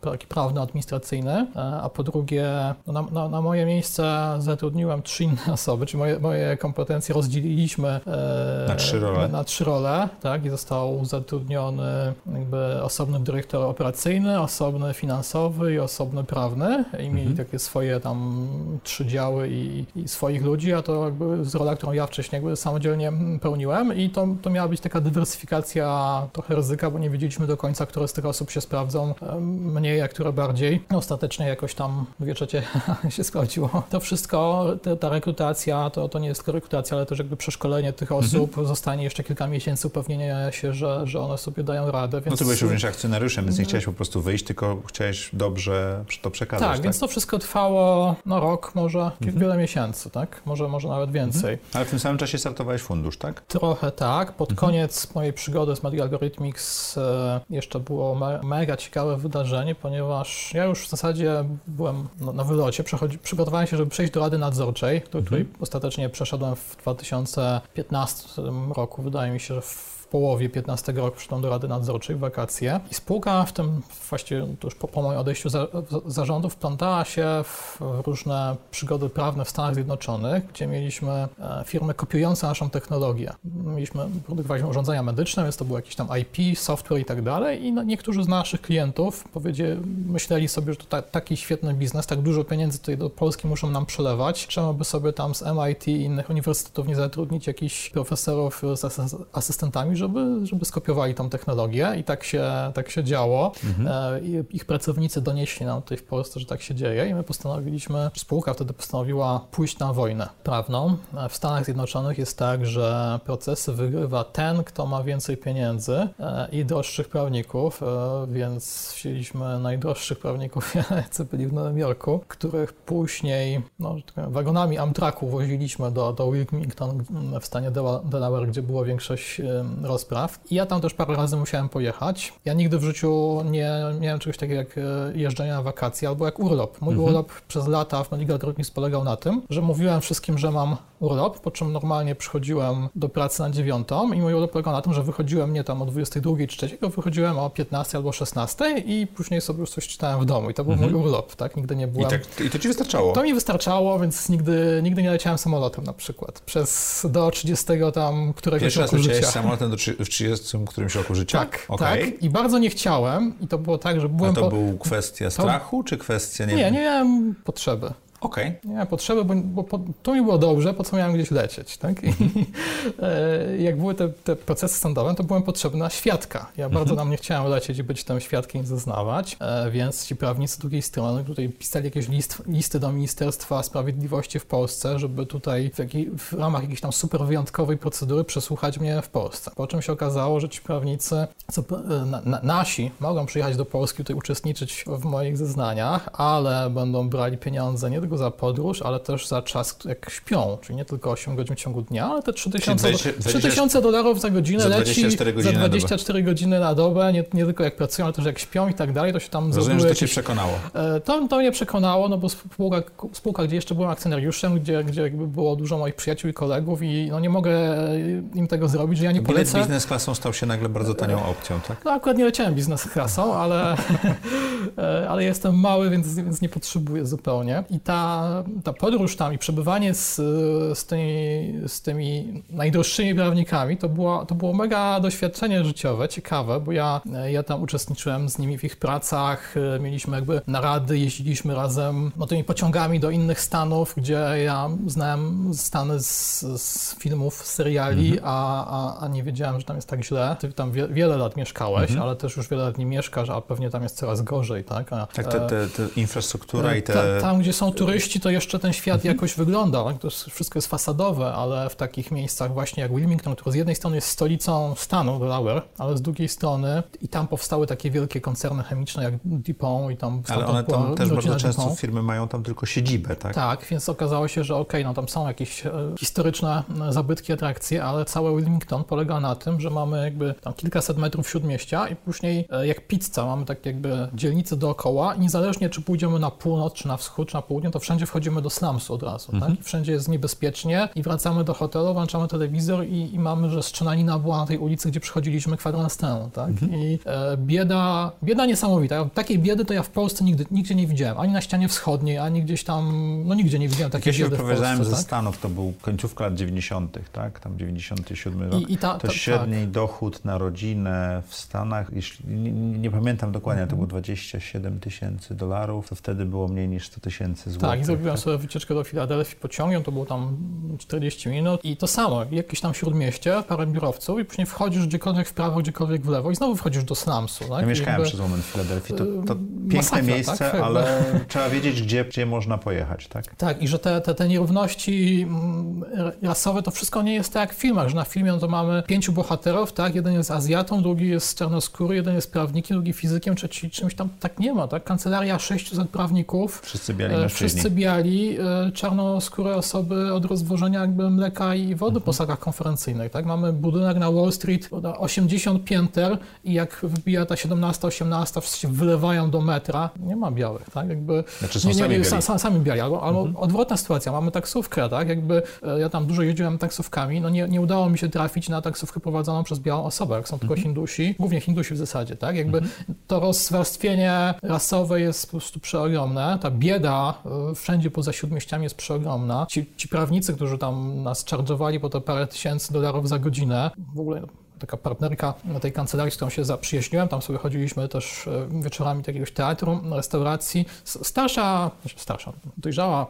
taki prawny, administracyjny, e, a po drugie no, na, na, na moje miejsce zatrudniłem trzy inne (laughs) osoby, czyli moje, moje kompetencje rozdzieliliśmy e, Na trzy role. na trzy role, tak, i został zatrudniony jakby osobny dyrektor operacyjny, osobny finansowy i osobny prawny i mieli Mhm. takie swoje tam trzy działy i, i swoich ludzi, a to jakby z rola, którą ja wcześniej jakby samodzielnie pełniłem i to, to miała być taka dywersyfikacja trochę ryzyka, bo nie wiedzieliśmy do końca, które z tych osób się sprawdzą, mniej, a które bardziej. Ostatecznie jakoś tam dwie trzecie (laughs) się sprawdziło. To wszystko, te, ta rekrutacja, to, to nie jest tylko rekrutacja, ale też jakby przeszkolenie tych Mhm. osób, zostanie jeszcze kilka miesięcy, upewnienie się, że, że one sobie dają radę. Więc... No ty byłeś również akcjonariuszem, więc nie chciałeś po prostu wyjść, tylko chciałeś dobrze to przekazać, tak, tak? więc to wszystko trwało no, rok, może kilka wiele miesięcy, tak? Może, może nawet więcej. Ale w tym samym czasie startowałeś fundusz, tak? Trochę tak. Pod koniec mojej przygody z Medical Algorithmics e, jeszcze było me, mega ciekawe wydarzenie. Wrażenie, ponieważ ja już w zasadzie byłem na wylocie, przygotowałem się, żeby przejść do Rady Nadzorczej, do której mhm. ostatecznie przeszedłem w 2015 roku. Wydaje mi się, że w połowie 15 roku przyszedłem do Rady Nadzorczej w wakacje i spółka w tym, właściwie już po, po moim odejściu za, zarządu, wplątała się w różne przygody prawne w Stanach Zjednoczonych, gdzie mieliśmy e, firmy kopiujące naszą technologię. Mieliśmy, produkowaliśmy urządzenia medyczne, więc to był jakiś tam IP, software i tak dalej i no, niektórzy z naszych klientów powiedzieli, myśleli sobie, że to ta, taki świetny biznes, tak dużo pieniędzy tutaj do Polski muszą nam przelewać, czemu by sobie tam z MIT i innych uniwersytetów nie zatrudnić jakichś profesorów z asystentami, żeby, żeby skopiowali tą technologię i tak się, tak się działo. Mhm. E, ich pracownicy donieśli nam tutaj w Polsce, że tak się dzieje i my postanowiliśmy, spółka wtedy postanowiła pójść na wojnę prawną. E, w Stanach Zjednoczonych jest tak, że procesy wygrywa ten, kto ma więcej pieniędzy e, i droższych prawników, więc wzięliśmy najdroższych prawników, (laughs) jacy byli w Nowym Jorku, których później no, tak wagonami Amtraku woziliśmy do, do Wilmington w stanie Delaware, gdzie była większość rozpraw. I ja tam też parę razy musiałem pojechać. Ja nigdy w życiu nie miałem czegoś takiego jak e, jeżdżenie na wakacje albo jak urlop. Mój mhm. urlop przez lata w Medical Trotnis polegał na tym, że mówiłem wszystkim, że mam urlop, po czym normalnie przychodziłem do pracy na dziewiątą i mój urlop polegał na tym, że wychodziłem nie tam o 22 czy 3, wychodziłem o 15 albo 16 i później sobie już coś czytałem w domu i to był mhm. mój urlop, tak? Nigdy nie byłem... I, tak, I to ci wystarczało? To mi wystarczało, więc nigdy, nigdy nie leciałem samolotem na przykład. Przez do 30 tam któregoś Pierwszy roku życia. samolotem do w 30 którymś roku życia? Tak, okay. tak. I bardzo nie chciałem i to było tak, że byłem... A to po... był kwestia strachu, to... czy kwestia... Nie, nie, nie miałem potrzeby. Okej. Okay. Nie potrzeby, bo, bo to mi było dobrze, po co miałem gdzieś lecieć, tak? I (laughs) e, jak były te, te, procesy sądowe, to byłem potrzebny na świadka. Ja bardzo mhm. nam nie chciałem lecieć i być tam świadkiem i zeznawać, e, więc ci prawnicy z drugiej strony tutaj pisali jakieś list, listy do Ministerstwa Sprawiedliwości w Polsce, żeby tutaj w, jakiej, w ramach jakiejś tam super wyjątkowej procedury przesłuchać mnie w Polsce. Po czym się okazało, że ci prawnicy, co, e, na, na, nasi, mogą przyjechać do Polski, tutaj uczestniczyć w moich zeznaniach, ale będą brali pieniądze nie tylko tylko za podróż, ale też za czas, jak śpią, czyli nie tylko 8 godzin w ciągu dnia, ale te 3000, 20, 3000 dolarów za godzinę za leci godziny za 24 godziny na dobę, nie, nie, tylko jak pracują, ale też jak śpią i tak dalej, to się tam Rozumiem, że to cię przekonało. E, to, to mnie przekonało, no bo spółka, spółka, gdzie jeszcze byłem akcjonariuszem, gdzie, gdzie jakby było dużo moich przyjaciół i kolegów i no nie mogę im tego zrobić, że ja nie Bilet polecę. biznes klasą stał się nagle bardzo tanią opcją, tak? No akurat nie leciałem biznes klasą, ale, (laughs) e, ale jestem mały, więc, więc nie potrzebuję zupełnie. I ta ta, podróż tam i przebywanie z, z, tymi, z tymi najdroższymi prawnikami to było, to było mega doświadczenie życiowe, ciekawe, bo ja, ja tam uczestniczyłem z nimi w ich pracach, mieliśmy jakby narady, jeździliśmy razem no, tymi pociągami do innych stanów, gdzie ja znałem stany z, z filmów, z seriali, mhm. a, a, a, nie wiedziałem, że tam jest tak źle. Ty tam wie, wiele lat mieszkałeś, mhm. ale też już wiele lat nie mieszkasz, a pewnie tam jest coraz gorzej, tak? A, tak, te, te, te infrastruktura i te... Ta, tam, gdzie są turyści, to jeszcze ten świat mhm. jakoś wygląda. To wszystko jest fasadowe, ale w takich miejscach właśnie jak Wilmington, który z jednej strony jest stolicą stanu Delaware, ale z drugiej strony i tam powstały takie wielkie koncerny chemiczne jak DuPont i tam... Ale one tam też bardzo często DuPont. firmy mają tam tylko siedzibę, tak? Tak, więc okazało się, że okej, okay, no tam są jakieś e, historyczne e, zabytki, atrakcje, ale cały Wilmington polega na tym, że mamy jakby tam kilkaset metrów śródmieścia i później e, jak pizza mamy tak jakby dzielnice dookoła i niezależnie czy pójdziemy na północ, czy na wschód, czy na południe, to wszędzie wchodzimy do slumsu od razu, mhm. tak? wszędzie jest niebezpiecznie i wracamy do hotelu, włączamy telewizor i, i mamy, że strzelanina była na tej ulicy, gdzie przychodziliśmy kwadrans temu, tak? Mhm. I e, bieda, bieda niesamowita. Takiej biedy to ja w Polsce nigdy, nigdzie nie widziałem. Ani na ścianie wschodniej, ani gdzieś tam, no nigdzie nie widziałem takiej biedy w Polsce. ze tak? Stanów, to był końcówka lat 90., tak? Tam 97 rok. I, i ta, to ta, średni tak. dochód na rodzinę w Stanach, jeśli, nie, nie pamiętam dokładnie, to było 27 tysięcy dolarów, to wtedy było mniej niż 100 tysięcy złotych. Tak, i zrobiłem tak? sobie wycieczkę do Filadelfii pociągiem, to było tam 40 minut i to samo, jakieś tam śródmieście, parę biurowców i później wchodzisz gdziekolwiek w prawo, gdziekolwiek w lewo i znowu wchodzisz do slumsu. Tak? Ja mieszkałem jakby, przez moment w Filadelfii, to, to piękne masakra, miejsce, tak? ale (laughs) trzeba wiedzieć, gdzie, gdzie można pojechać, tak? Tak, i że te, te, te nierówności mm, rasowe, to wszystko nie jest tak jak w filmach, że na filmie no to mamy pięciu bohaterów, tak? Jeden jest Azjatą, drugi jest czarnoskóry, jeden jest prawnikiem, drugi fizykiem, trzeci czymś tam tak nie ma, tak? Kancelaria 600 prawników. Wszyscy biali e, mężczyźni. Wszyscy biali, e, czarnoskóre osoby od rozwożenia jakby mleka i wody po salach konferencyjnych. Tak? Mamy budynek na Wall Street, 80 pięter i jak wybija ta 17, 18, wszyscy się wylewają do metra. Nie ma białych, tak? Jakby, Znaczy są nie, nie, sami biali. sa- sami biali. Albo, albo odwrotna sytuacja, mamy taksówkę, tak? Jakby e, ja tam dużo jeździłem taksówkami, no nie, nie udało mi się trafić na taksówkę prowadzoną przez białą osobę, jak są tylko Hindusi, głównie Hindusi w zasadzie, tak? Jakby to rozwarstwienie rasowe jest po prostu przeogromne, ta bieda e, wszędzie poza śródmieściami jest przeogromna. Ci, ci prawnicy, którzy tam nas charge'owali po te parę tysięcy dolarów za godzinę, w ogóle taka partnerka tej kancelarii, z którą się zaprzyjaźniłem, tam sobie chodziliśmy też e, wieczorami do jakiegoś teatru, restauracji. Starsza, znaczy starsza, dojrzała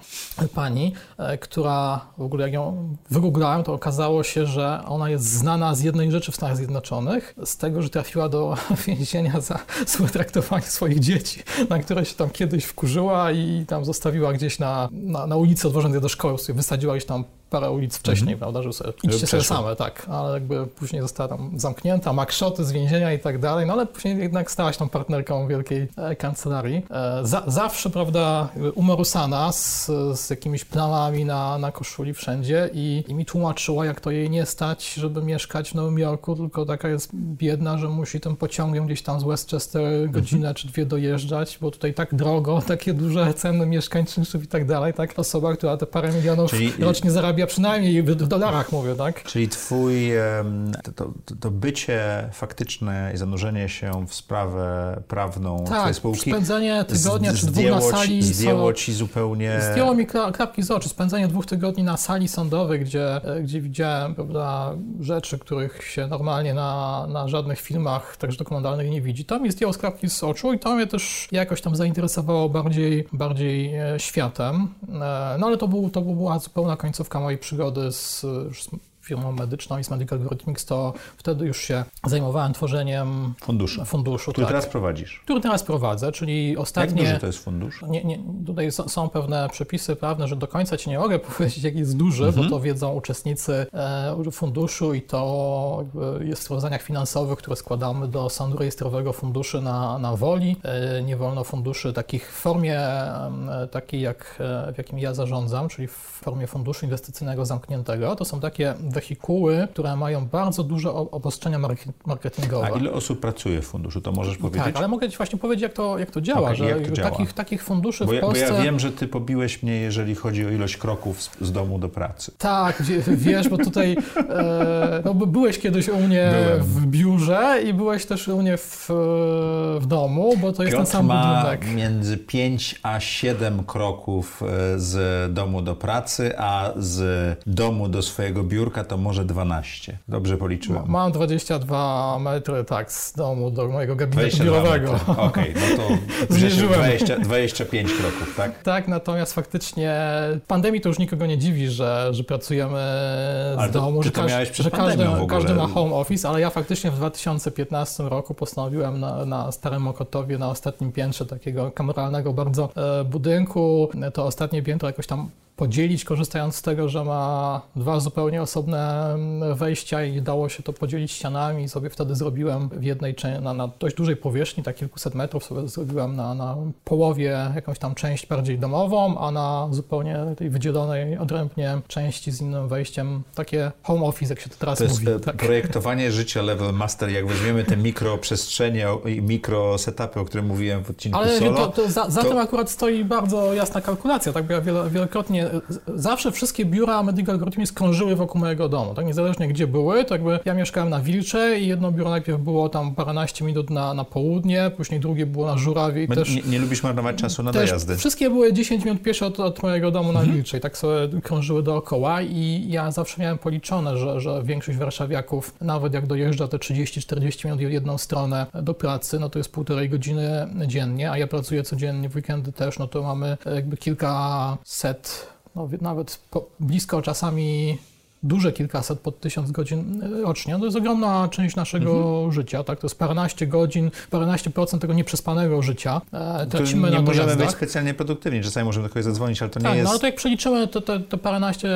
pani, e, która w ogóle jak ją wygooglałem, to okazało się, że ona jest znana z jednej rzeczy w Stanach Zjednoczonych, z tego, że trafiła do (laughs) więzienia za złe traktowanie swoich dzieci, na które się tam kiedyś wkurzyła i tam zostawiła gdzieś na, na, na ulicy odwożąc je do szkoły, wysadziła gdzieś tam parę ulic wcześniej, prawda, że sobie, idźcie sobie same, tak, ale jakby później została tam zamknięta, ma krzoty z więzienia i tak dalej, no ale później jednak stała się tą partnerką wielkiej e, kancelarii. E, za, zawsze, prawda, umorusana z, z jakimiś plamami na, na koszuli wszędzie i, i mi tłumaczyła, jak to jej nie stać, żeby mieszkać w Nowym Jorku, tylko taka jest biedna, że musi tym pociągiem gdzieś tam z Westchester godzinę czy dwie dojeżdżać, bo tutaj tak drogo, (laughs) takie duże ceny mieszkań, czynszów i tak dalej, tak, osoba, która te parę milionów Czyli- rocznie zarabia przynajmniej w, dolarach, mówię, tak? Czyli twój, to, to, to bycie faktyczne i zanurzenie się w sprawę prawną twojej Tak, spółki spędzenie tygodnia czy dwóch na zdjęło ci- sali Zdjęło ci zupełnie... Zdjęło mi kla- klapki z oczu. Spędzenie dwóch tygodni na sali sądowej, gdzie, e, gdzie widziałem prawda, rzeczy, których się normalnie na, na żadnych filmach, także dokumentalnych nie widzi. To mi zdjęło klapki z oczu i to mnie też jakoś tam zainteresowało bardziej, bardziej e, światem. E, No ale to, był, to była zupełna końcówka mojej przygody z, z firmą medyczną i z Medical Rhythmics, to wtedy już się zajmowałem tworzeniem Funduszu, funduszu. który tak, teraz prowadzisz. który teraz prowadzę, czyli Jak ostatnie... duży to jest fundusz? Nie, nie, tutaj są pewne przepisy prawne, że do końca ci nie mogę (laughs) powiedzieć, jaki jest duży, Mhm. bo to wiedzą uczestnicy e, funduszu i to jest w sprawozdaniach finansowych, które składamy do sądu rejestrowego funduszy na, na woli. E, nie wolno funduszy takich w formie em, takiej, jak, e, w jakim ja zarządzam, czyli w formie funduszu inwestycyjnego zamkniętego. To są takie wehikuły, które mają bardzo duże obostrzenia market- marketingowe. A ile osób pracuje w funduszu? To możesz powiedzieć? tak, ale mogę Ci właśnie powiedzieć, jak to, jak to działa, Okej, że jak to działa? Takich, takich funduszy Bo w ja, bo Polsce... ja wiem, że ty pobiłeś mnie, jeżeli chodzi o ilość kroków z, z domu do pracy. Tak, wiesz, bo tutaj e, no, by- byłeś kiedyś u mnie Byłem. w biurze i byłeś też u mnie w, w domu, bo to jest ten Piotr sam ma budynek. między 5 a 7 kroków e, z domu do pracy, a z domu do swojego biurka to może 12. Dobrze policzyłem. Mam 22 metry, tak, z domu do mojego gabinetu 22 biurowego. Okej, no to Zmierzyłem. 20, 25 kroków, tak? Tak, natomiast faktycznie w pandemii to już nikogo nie dziwi, że, że pracujemy z Ale domu, że, to przed że każdy, każdy ma home office, ale ja faktycznie w 2015 roku postanowiłem na, na Starym Mokotowie, na ostatnim piętrze takiego kameralnego bardzo e, budynku, to ostatnie piętro jakoś tam podzielić, korzystając z tego, że ma dwa zupełnie osobne mm, wejścia i dało się to podzielić ścianami sobie wtedy zrobiłem w jednej części, na, na dość dużej powierzchni, tak kilkuset metrów sobie zrobiłem na, na połowie jakąś tam część bardziej domową, a na zupełnie tej wydzielonej odrębnie części z innym wejściem takie home office, jak się to teraz To jest mówi. e, tak. projektowanie życia level master. Jak weźmiemy te mikroprzestrzenie i mikro setupy, o których mówiłem w odcinku Ale solo, to, to za, za to- tym akurat stoi bardzo jasna kalkulacja, tak? Bo ja wielo, wielokrotnie, z- zawsze wszystkie biura Medical Rhythmics krążyły wokół mojego domu, tak? Niezależnie gdzie były, to jakby ja mieszkałem na Wilcze i jedno biuro najpierw było tam paręnaście minut na, na południe, później drugie było na Żurawie i My też... nie, nie lubisz marnować czasu na dojazdy. wszystkie były 10 minut pieszo od, od mojego domu Mhm. na Wilczej, tak sobie krążyły dookoła i ja zawsze miałem policzone, że, że większość warszawiaków, nawet jak dojeżdża te 30-40 minut w jedną stronę do pracy, no to jest półtorej godziny dziennie, a ja pracuję codziennie, w weekendy też, no to mamy jakby kilkaset, no nawet blisko czasami duże kilkaset pod tysiąc godzin rocznie. To jest ogromna część naszego mhm. życia, tak? To jest paręnaście godzin, paręnaście procent tego nieprzespanego życia. E, tracimy nie na możemy być specjalnie produktywni, czasami możemy do kogoś zadzwonić, ale to nie tak, jest... no ale to jak przeliczymy te, te, te paręnaście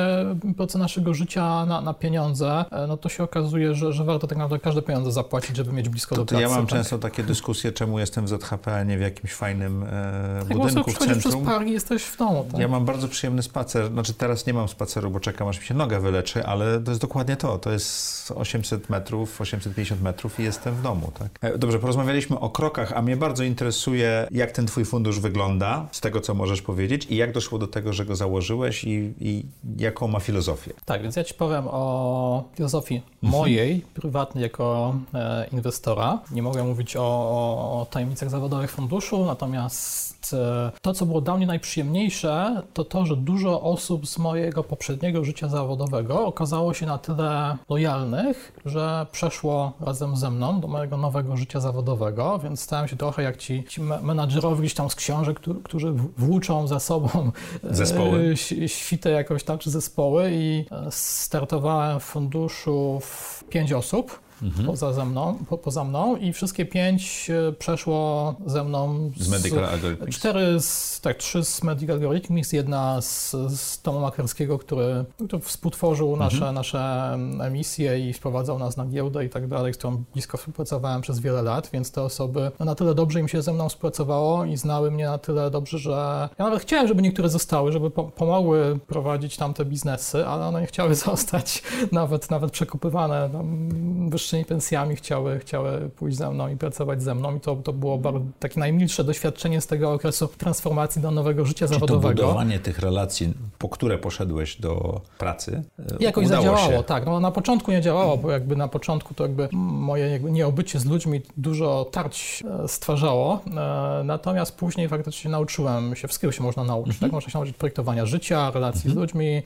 procent naszego życia na, na pieniądze, e, no to się okazuje, że, że warto tak naprawdę każde pieniądze zapłacić, żeby mieć blisko to, do pracy. Ja mam tak? często takie dyskusje, czemu jestem w ZHP, a nie w jakimś fajnym e, tak, budynku w centrum. przez park jesteś w domu. Tak? Ja mam bardzo przyjemny spacer, znaczy teraz nie mam spaceru, bo czekam aż mi się noga wyleczy, ale to jest dokładnie to, to jest 800 metrów, 850 metrów i jestem w domu. Tak? E, dobrze, porozmawialiśmy o krokach, a mnie bardzo interesuje, jak ten twój fundusz wygląda, z tego co możesz powiedzieć i jak doszło do tego, że go założyłeś i, i jaką ma filozofię. Tak, więc ja ci powiem o filozofii mhm. mojej, prywatnej jako e, inwestora. Nie mogę mówić o, o, o tajemnicach zawodowych funduszu, natomiast e, to, co było dla mnie najprzyjemniejsze, to to, że dużo osób z mojego poprzedniego życia zawodowego okazało się na tyle lojalnych, że przeszło razem ze mną do mojego nowego życia zawodowego, więc stałem się trochę jak ci, ci menadżerowie gdzieś tam z książek, którzy włóczą za sobą e, zespoły. świtę jakoś tam, czy zespoły i startowałem w funduszu w pięć osób mhm. poza, ze mną, po, poza mną i wszystkie pięć e, przeszło ze mną. Z, z Medical Algorithmics? Cztery, z, tak, trzy z Medical Algorithmics, jedna z, z Tomu Makerskiego, który, który współtworzył mhm. nasze, nasze emisje i wprowadzał nas na giełdę i tak dalej, z którą blisko współpracowałem przez wiele lat, więc te osoby no, na tyle dobrze im się ze mną współpracowało i znały mnie na tyle dobrze, że ja nawet chciałem, żeby niektóre zostały, żeby po, pomogły prowadzić tamte biznesy, ale one nie chciały (laughs) zostać nawet, nawet przekopywane tam, wyższe wyższymi pensjami chciały, chciały pójść ze mną i pracować ze mną i to, to było bardzo, takie najmilsze doświadczenie z tego okresu transformacji do nowego życia Czyli zawodowego. to budowanie tych relacji, po które poszedłeś do pracy, e, Jakoś zadziałało, się. tak. No, na początku nie działało, bo jakby na początku to jakby moje jakby nieobycie z ludźmi dużo tarć e, stwarzało, e, natomiast później faktycznie nauczyłem się, wszystkiego się można nauczyć, tak? mhm. tak? Można się nauczyć projektowania życia, relacji mhm. z ludźmi,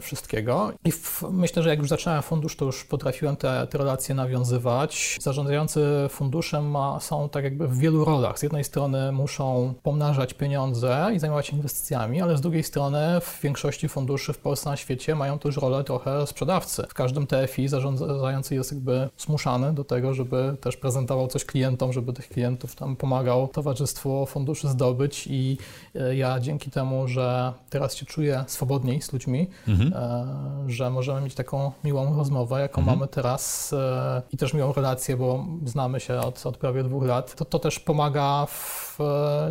wszystkiego i w, myślę, że jak już zacząłem fundusz, to już potrafiłem te, te relacje relacje nawiązywać. Zarządzający funduszem ma, są tak jakby w wielu rolach. Z jednej strony muszą pomnażać pieniądze i zajmować się inwestycjami, ale z drugiej strony w większości funduszy w Polsce na świecie mają też rolę trochę sprzedawcy. W każdym TFI zarządzający jest jakby zmuszany do tego, żeby też prezentował coś klientom, żeby tych klientów tam pomagał towarzystwo funduszy zdobyć i e, ja dzięki temu, że teraz się czuję swobodniej z ludźmi, mhm. E, że możemy mieć taką miłą rozmowę, jaką mhm. mamy teraz e, i też miłą relację, bo znamy się od, od prawie dwóch lat, to, to też pomaga w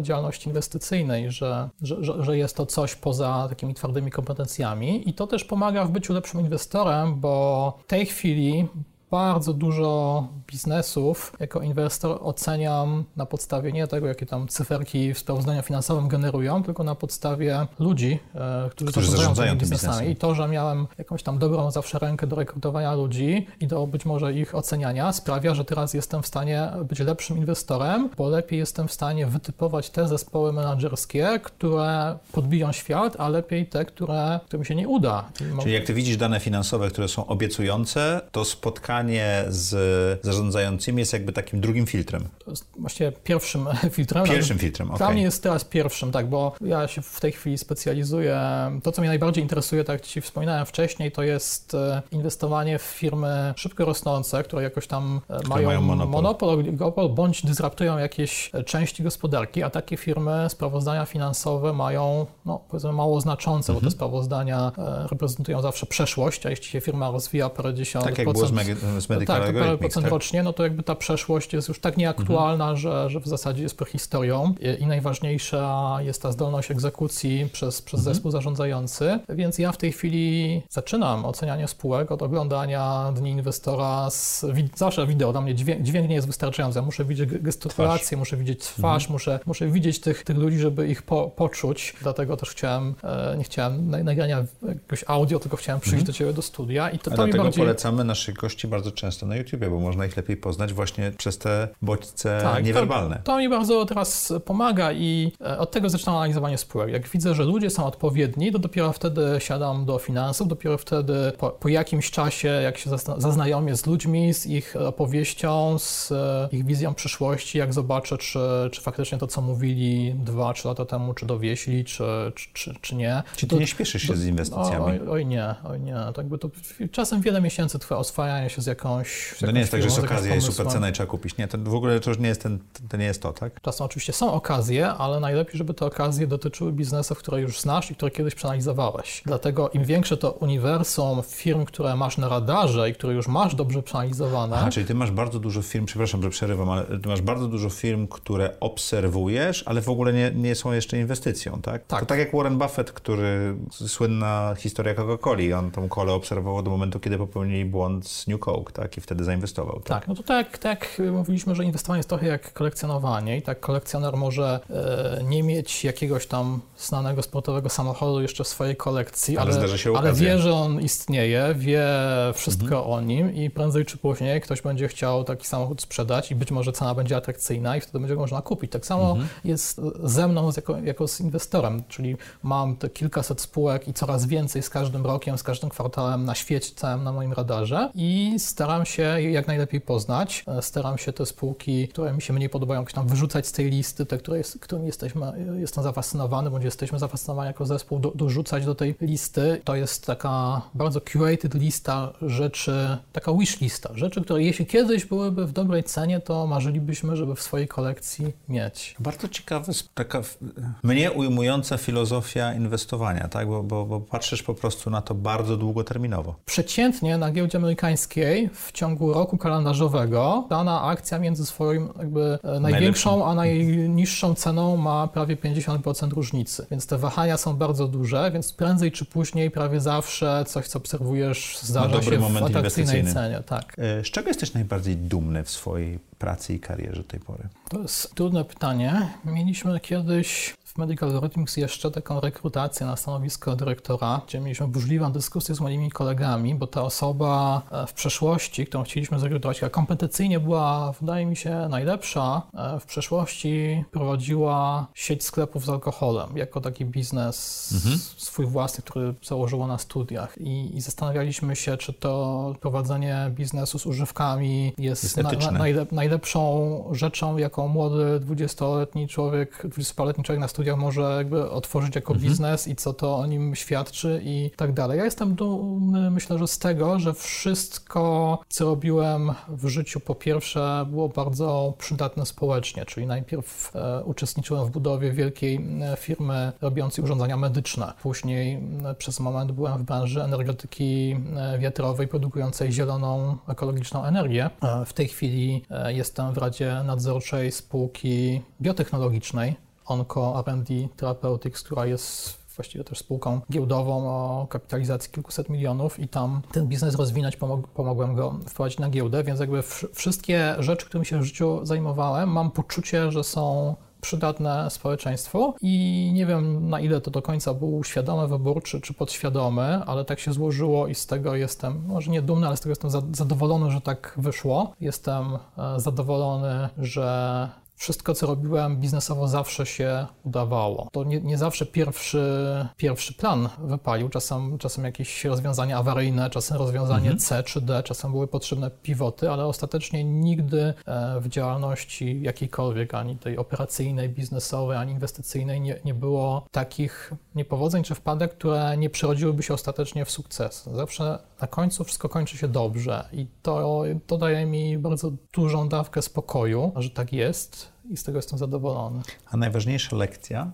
działalności inwestycyjnej, że, że, że jest to coś poza takimi twardymi kompetencjami. I to też pomaga w byciu lepszym inwestorem, bo w tej chwili bardzo dużo biznesów jako inwestor oceniam na podstawie nie tego, jakie tam cyferki w sprawozdaniu finansowym generują, tylko na podstawie ludzi, e, którzy, którzy zarządzają tymi biznesami. I to, że miałem jakąś tam dobrą zawsze rękę do rekrutowania ludzi i do być może ich oceniania, sprawia, że teraz jestem w stanie być lepszym inwestorem, bo lepiej jestem w stanie wytypować te zespoły menedżerskie, które podbiją świat, a lepiej te, które, którym się nie uda. Czyli jak ty widzisz dane finansowe, które są obiecujące, to spotkanie spotkanie z zarządzającymi jest jakby takim drugim filtrem. To jest właściwie pierwszym (laughs) filtrem. Pierwszym filtrem, okej. Okay. Dla mnie jest teraz pierwszym, tak, bo ja się w tej chwili specjalizuję. To, co mnie najbardziej interesuje, tak jak Ci wspominałem wcześniej, to jest e, inwestowanie w firmy szybko rosnące, które jakoś tam e, mają, mają monopol. monopol, oligopol, bądź dysruptują jakieś e, części gospodarki, a takie firmy sprawozdania finansowe mają, no powiedzmy, mało znaczące, mhm. bo te mhm. sprawozdania reprezentują zawsze przeszłość, a jeśli się firma rozwija parę dziesiątek tak jak procent, było z z Medical Tak, parę procent tak? rocznie, no to jakby ta przeszłość jest już tak nieaktualna, mhm. że, że w zasadzie jest prehistorią i, i najważniejsza jest ta zdolność egzekucji przez, przez mhm. zespół zarządzający, więc ja w tej chwili zaczynam ocenianie spółek od oglądania Dni Inwestora z, zawsze wideo, dla mnie dźwięk, dźwięk nie jest wystarczający, ja muszę widzieć gestykulację, muszę widzieć twarz, mhm. muszę, muszę widzieć tych, tych ludzi, żeby ich po, poczuć, dlatego też chciałem, e, nie chciałem nagrania jakiegoś audio, tylko chciałem przyjść mhm. do Ciebie do studia i to, to dlatego bardziej... polecamy naszej gości bardzo bardzo często na YouTubie, bo można ich lepiej poznać właśnie przez te bodźce tak, niewerbalne. To, to mi bardzo teraz pomaga i e, od tego zaczynam analizowanie spółek. Jak widzę, że ludzie są odpowiedni, to dopiero wtedy siadam do finansów, dopiero wtedy po, po jakimś czasie, jak się zaznajomię z ludźmi, z ich opowieścią, z e, ich wizją przyszłości, jak zobaczę, czy, czy faktycznie to, co mówili dwa, trzy lata temu, czy dowieśli, czy, czy, czy, czy nie. Czy ty to, nie śpieszysz się z inwestycjami? Oj, oj nie, oj nie. Tak by to czasem wiele miesięcy trwa oswajanie się z jakąś. To nie jest tak, że jest okazja i super cena i trzeba kupić. Nie, to w ogóle to już nie jest, ten, to nie jest to, tak? Czasem oczywiście są okazje, ale najlepiej, żeby te okazje dotyczyły biznesów, które już znasz i które kiedyś przeanalizowałeś. Dlatego im większe to uniwersum firm, które masz na radarze i które już masz dobrze przeanalizowane. Aha, czyli ty masz bardzo dużo firm, przepraszam, że przerywam, ale ty masz bardzo dużo firm, które obserwujesz, ale w ogóle nie, nie są jeszcze inwestycją, tak? Tak. To tak jak Warren Buffett, który słynna historia Coca-Coli, on tą kolę obserwował do momentu, kiedy popełnili błąd z New Coke, tak? I wtedy zainwestował. Tak, tak no to tak, tak mówiliśmy, że inwestowanie jest trochę jak kolekcjonowanie i tak kolekcjoner może e, nie mieć jakiegoś tam znanego sportowego samochodu jeszcze w swojej kolekcji, ale, ale, ale wie, że on istnieje, wie wszystko mhm. o nim i prędzej czy później ktoś będzie chciał taki samochód sprzedać i być może cena będzie atrakcyjna i wtedy będzie go można kupić. Tak samo mhm. jest ze mną jako, jako z inwestorem, czyli mam te kilkaset spółek i coraz więcej z każdym rokiem, z każdym kwartałem na świecie całym na moim radarze i staram się jak najlepiej poznać. Staram się te spółki, które mi się mniej podobają, tam wyrzucać z tej listy, te, które jest, którymi jesteśmy, jestem zafascynowany, bądź jesteśmy zafascynowani jako zespół, do, dorzucać do tej listy. To jest taka bardzo curated lista rzeczy, taka wish lista, rzeczy, które jeśli kiedyś byłyby w dobrej cenie, to marzylibyśmy, żeby w swojej kolekcji mieć. Bardzo ciekawa, taka mnie ujmująca filozofia inwestowania, tak? Bo, bo, bo patrzysz po prostu na to bardzo długoterminowo. Przeciętnie na giełdzie amerykańskiej w ciągu roku kalendarzowego dana akcja między swoją jakby e, największą a najniższą ceną ma prawie 50% różnicy. Więc te wahania są bardzo duże, więc prędzej czy później prawie zawsze coś, co obserwujesz, zdarza się w atrakcyjnej cenie. Tak. E, z czego jesteś najbardziej dumny w swojej pracy i karierze tej pory? To jest trudne pytanie. Mieliśmy kiedyś w Medical Rhythmics jeszcze taką rekrutację na stanowisko dyrektora, gdzie mieliśmy burzliwą dyskusję z moimi kolegami, bo ta osoba e, w przeszłości, którą chcieliśmy zrekrutować, która kompetencyjnie była, wydaje mi się, najlepsza, e, w przeszłości prowadziła sieć sklepów z alkoholem jako taki biznes mhm. swój własny, który założyła na studiach. I, I, zastanawialiśmy się, czy to prowadzenie biznesu z używkami jest, jest na, na, najlepszą rzeczą, jaką młody 20-letni człowiek, 20-letni człowiek na studiach może jakby otworzyć jako mhm. biznes i co to o nim świadczy i tak dalej. Ja jestem dumny, myślę, że z tego, że wszystko, co robiłem w życiu, po pierwsze było bardzo przydatne społecznie, czyli najpierw e, uczestniczyłem w budowie wielkiej e, firmy robiącej urządzenia medyczne. Później e, przez moment byłem w branży energetyki e, wiatrowej produkującej zieloną, ekologiczną energię. E, w tej chwili e, jestem w Radzie Nadzorczej spółki biotechnologicznej, Onco R&D Therapeutics, która jest właściwie też spółką giełdową o kapitalizacji kilkuset milionów i tam ten biznes rozwinąć, pomog pomogłem go wprowadzić na giełdę, więc jakby wszystkie rzeczy, którymi się w życiu zajmowałem, mam poczucie, że są przydatne społeczeństwu i nie wiem na ile to do końca był świadomy wybór, czy, czy podświadomy, ale tak się złożyło i z tego jestem, może nie dumny, ale z tego jestem zadowolony, że tak wyszło. Jestem e, zadowolony, że wszystko, co robiłem biznesowo, zawsze się udawało. To nie, nie, zawsze pierwszy, pierwszy plan wypalił, czasem, czasem jakieś rozwiązania awaryjne, czasem rozwiązanie mhm. C czy D, czasem były potrzebne pivoty, ale ostatecznie nigdy e, w działalności jakiejkolwiek, ani tej operacyjnej, biznesowej, ani inwestycyjnej nie, nie było takich niepowodzeń czy wpadek, które nie przerodziłyby się ostatecznie w sukces. Zawsze na końcu wszystko kończy się dobrze i to, to daje mi bardzo dużą dawkę spokoju, że tak jest i z tego jestem zadowolony. A najważniejsza lekcja,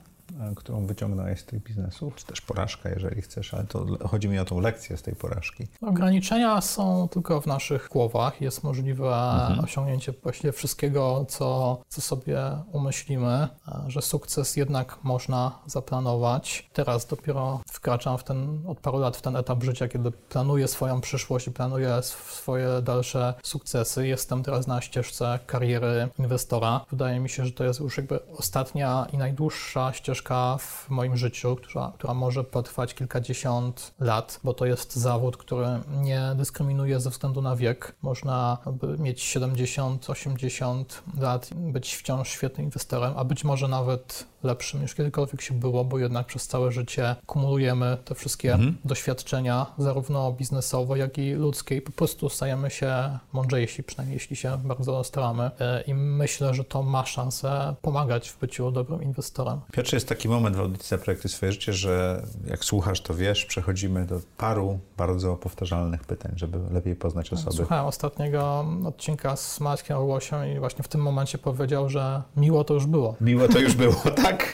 którą wyciągnąłeś z tych biznesów, czy też porażka, jeżeli chcesz, ale to chodzi mi o tą lekcję z tej porażki. Ograniczenia są tylko w naszych głowach. Jest możliwe mhm. osiągnięcie właściwie wszystkiego, co, co sobie umyślimy, e, że sukces jednak można zaplanować. Teraz dopiero wkraczam w ten, od paru lat w ten etap życia, kiedy planuję swoją przyszłość i planuję swoje dalsze sukcesy. Jestem teraz na ścieżce kariery inwestora. Wydaje mi się, że to jest już jakby ostatnia i najdłuższa ścieżka ścieżka w moim życiu, która, która może potrwać kilkadziesiąt lat, bo to jest zawód, który nie dyskryminuje ze względu na wiek. Można mieć 70, 80 lat, być wciąż świetnym inwestorem, a być może nawet lepszym niż kiedykolwiek się było, bo jednak przez całe życie kumulujemy te wszystkie mhm. doświadczenia, zarówno biznesowe, jak i ludzkie i po prostu stajemy się mądrzejsi, przynajmniej jeśli się bardzo staramy. E, I myślę, że to ma szansę pomagać w byciu dobrym inwestorem. Pierwszy jest taki moment w audycji Zaprojektuj swoje życie, że jak słuchasz, to wiesz, przechodzimy do paru bardzo powtarzalnych pytań, żeby lepiej poznać osoby. Słuchałem ostatniego odcinka z Maćkiem Orłosią i właśnie w tym momencie powiedział, że miło to już było. Miło to już było, (laughs) tak? (laughs)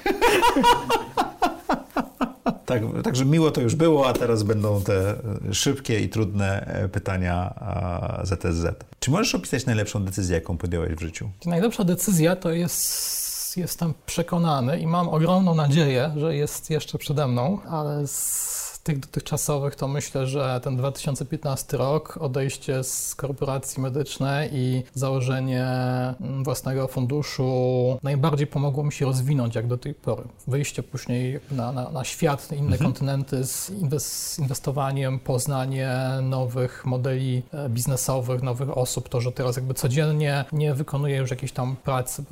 Tak, także miło to już było, a teraz będą te szybkie i trudne e, pytania ZSZ. Czy możesz opisać najlepszą decyzję, jaką podjąłeś w życiu? Najlepsza decyzja to jest, jestem przekonany i mam ogromną nadzieję, że jest jeszcze przede mną, ale z tych dotychczasowych to myślę, że ten 2015 rok, odejście z korporacji medycznej i założenie mm, własnego funduszu najbardziej pomogło mi się rozwinąć jak do tej pory. Wyjście później na, na, na świat, inne mhm. kontynenty z, z inwestowaniem, poznanie nowych modeli e, biznesowych, nowych osób, to, że teraz jakby codziennie nie wykonuję już jakiejś tam pracy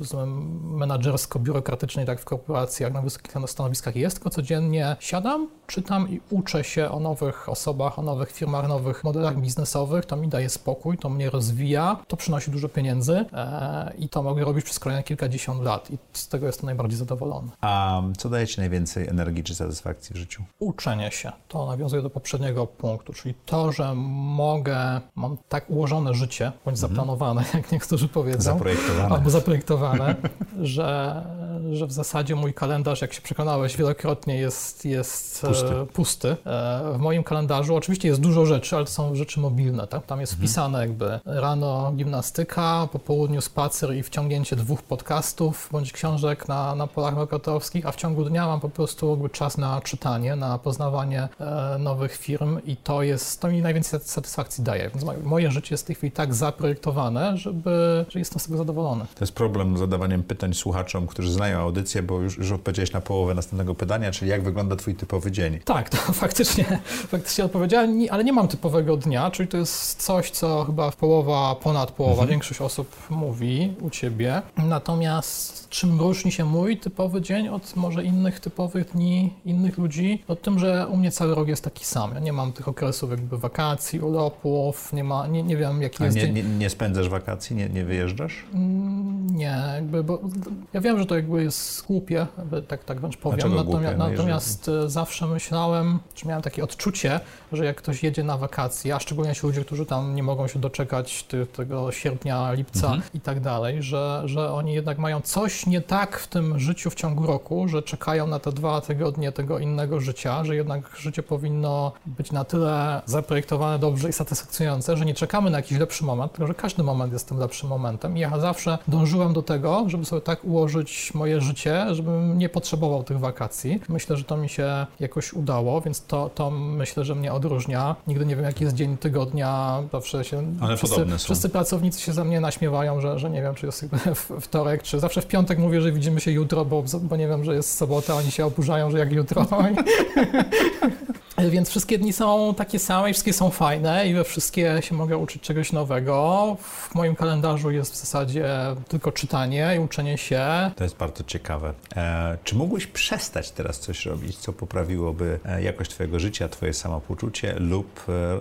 menadżersko-biurokratycznej, tak w korporacjach na wysokich stanowiskach jest, tylko codziennie siadam, czytam i uczę się o nowych osobach, o nowych firmach, nowych modelach biznesowych, to mi daje spokój, to mnie rozwija, to przynosi dużo pieniędzy e, i to mogę robić przez kolejne kilkadziesiąt lat i z tego jestem najbardziej zadowolony. A co daje Ci najwięcej energii czy satysfakcji w życiu? Uczenie się. To nawiązuje do poprzedniego punktu, czyli to, że mogę, mam tak ułożone życie, bądź mhm. zaplanowane, (laughs) jak niektórzy powiedzą. Zaprojektowane. Albo zaprojektowane, (laughs) że, że w zasadzie mój kalendarz, jak się przekonałeś wielokrotnie, jest, jest pusty. E, pusty. E, w moim kalendarzu oczywiście jest dużo rzeczy, ale to są rzeczy mobilne. Tak? Tam jest mhm. wpisane jakby rano gimnastyka, po południu spacer i wciągnięcie dwóch podcastów bądź książek na, na polach marketorskich, a w ciągu dnia mam po prostu jakby czas na czytanie, na poznawanie e, nowych firm i to jest, to mi najwięcej satysfakcji daje. Więc moje życie jest w tej chwili tak zaprojektowane, żeby, że jestem z tego zadowolony. To jest problem z zadawaniem pytań słuchaczom, którzy znają audycję, bo już, już odpowiedziałeś na połowę następnego pytania, czyli jak wygląda twój typowy dzień. Tak, to faktycznie, faktycznie odpowiedziałem, ale nie mam typowego dnia, czyli to jest coś, co chyba połowa, ponad połowa, mhm. większość osób mówi u ciebie. Natomiast czym różni się mój typowy dzień od może innych typowych dni innych ludzi? Od tym, że u mnie cały rok jest taki sam. Ja nie mam tych okresów jakby wakacji, urlopów, nie ma, nie, nie wiem jaki A jest nie, dzień. Nie, nie spędzasz wakacji, nie, nie wyjeżdżasz? Mm, nie, jakby, bo ja wiem, że to jakby jest głupie, tak, tak wręcz powiem. Dlaczego natomiast, głupie? natomiast e, zawsze myślałem, czy miałem takie odczucie, że jak ktoś jedzie na wakacje, a szczególnie ci ludzie, którzy tam nie mogą się doczekać tego sierpnia, lipca mhm. i tak dalej, że, że oni jednak mają coś nie tak w tym życiu w ciągu roku, że czekają na te dwa tygodnie tego innego życia, że jednak życie powinno być na tyle zaprojektowane dobrze i satysfakcjonujące, że nie czekamy na jakiś lepszy moment, tylko że każdy moment jest tym lepszym momentem. I ja zawsze dążyłem do tego, żeby sobie tak ułożyć moje życie, żebym nie potrzebował tych wakacji. Myślę, że to mi się jakoś udało, więc to, to myślę, że mnie odróżnia. Nigdy nie wiem, jaki jest dzień tygodnia, zawsze się... Ale wszyscy, wszyscy pracownicy się ze mnie naśmiewają, że, że nie wiem, czy jest (laughs) wtorek, czy zawsze w piątek mówię, że widzimy się jutro, bo, bo nie wiem, że jest sobota, oni się oburzają, że jak jutro. (laughs) (laughs) Więc wszystkie dni są takie same i wszystkie są fajne i we wszystkie się mogę uczyć czegoś nowego. W moim kalendarzu jest w zasadzie tylko czytanie i uczenie się. To jest bardzo ciekawe. E, czy mógłbyś przestać teraz coś robić, co poprawiłoby e, jakość Twojego życia, Twoje samopoczucie lub e, e,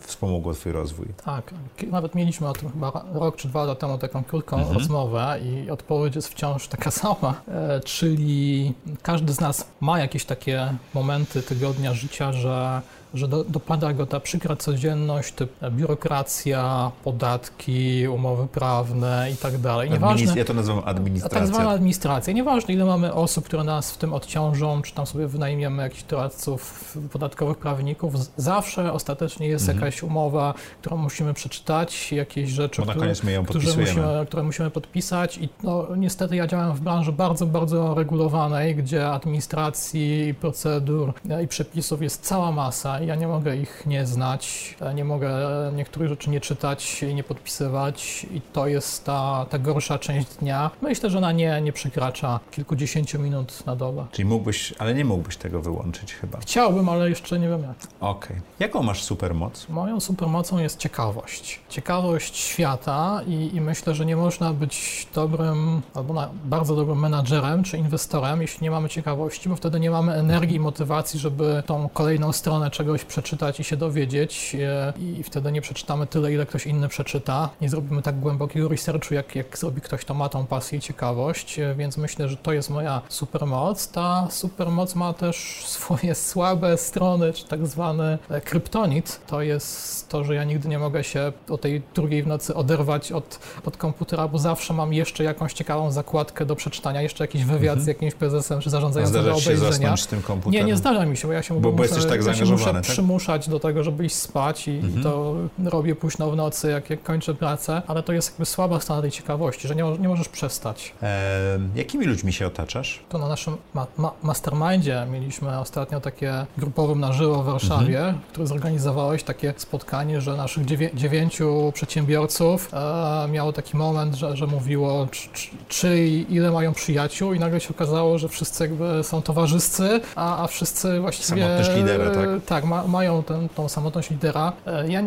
wspomogło Twój rozwój? Tak. Nawet mieliśmy o tym chyba rok czy dwa lata temu taką krótką mhm. rozmowę i odpowiedź jest wciąż taka (laughs) sama, e, czyli każdy z nas ma jakieś takie momenty tygodnia życia, że że do, dopada go ta przykra codzienność, typ biurokracja, podatki, umowy prawne i tak dalej. Nieważne, ja to nazywam administracja. Tak zwana administracja. Nieważne, ile mamy osób, które nas w tym odciążą, czy tam sobie wynajmiemy jakichś doradców podatkowych, prawników, zawsze ostatecznie jest mhm. jakaś umowa, którą musimy przeczytać, jakieś rzeczy, Bo na które, my ją które, musimy, które musimy podpisać i no, niestety ja działam w branży bardzo, bardzo regulowanej, gdzie administracji, procedur i przepisów jest cała masa ja nie mogę ich nie znać, nie mogę niektórych rzeczy nie czytać i nie podpisywać i to jest ta, ta gorsza część dnia. Myślę, że ona nie, nie przekracza kilkudziesięciu minut na dobę. Czyli mógłbyś, ale nie mógłbyś tego wyłączyć chyba. Chciałbym, ale jeszcze nie wiem jak. Okej. Okay. Jaką masz supermoc? Moją supermocą jest ciekawość. Ciekawość świata i, i myślę, że nie można być dobrym albo na, bardzo dobrym menadżerem czy inwestorem, jeśli nie mamy ciekawości, bo wtedy nie mamy energii i motywacji, żeby tą kolejną stronę czegoś przeczytać i się dowiedzieć e, i wtedy nie przeczytamy tyle, ile ktoś inny przeczyta. Nie zrobimy tak głębokiego researchu, jak, jak zrobi ktoś, kto ma tą pasję i ciekawość, e, więc myślę, że to jest moja supermoc. Ta supermoc ma też (laughs) swoje słabe strony, czy tak zwany e, kryptonit. To jest to, że ja nigdy nie mogę się o tej drugiej w nocy oderwać od, od komputera, bo zawsze mam jeszcze jakąś ciekawą zakładkę do przeczytania, jeszcze jakiś wywiad mhm. z jakimś prezesem czy zarządzającym do obejrzenia. z tym komputerem? Nie, nie zdarza mi się, bo ja się, bo, bo muszę, tak ja się muszę tak? przymuszać do tego, żeby iść spać i, mhm. i, to robię późno w nocy, jak, jak kończę pracę, ale to jest jakby słaba strona tej ciekawości, że nie, nie możesz przestać. E, jakimi ludźmi się otaczasz? To na naszym ma, ma, mastermindzie mieliśmy ostatnio takie grupowym na żywo w Warszawie, mhm. które zorganizowałeś takie spotkanie, że naszych dziewię dziewięciu przedsiębiorców e, miało taki moment, że, że mówiło, czy, czy, ile mają przyjaciół i nagle się okazało, że wszyscy jakby są towarzyscy, a, a wszyscy właściwie... Samotność lidera, tak? Tak, ma, mają ten, tą samotność lidera. E, ja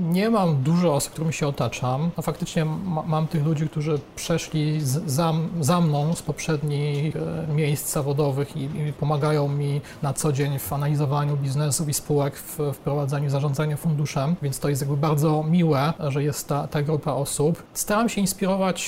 nie mam dużo osób, którymi się otaczam. No faktycznie ma, mam tych ludzi, którzy przeszli z, za, za mną z poprzednich e, miejsc zawodowych i, i, pomagają mi na co dzień w analizowaniu biznesów i spółek, w wprowadzaniu zarządzania funduszem, więc to jest jakby bardzo miłe, że jest ta, ta grupa osób. Staram się inspirować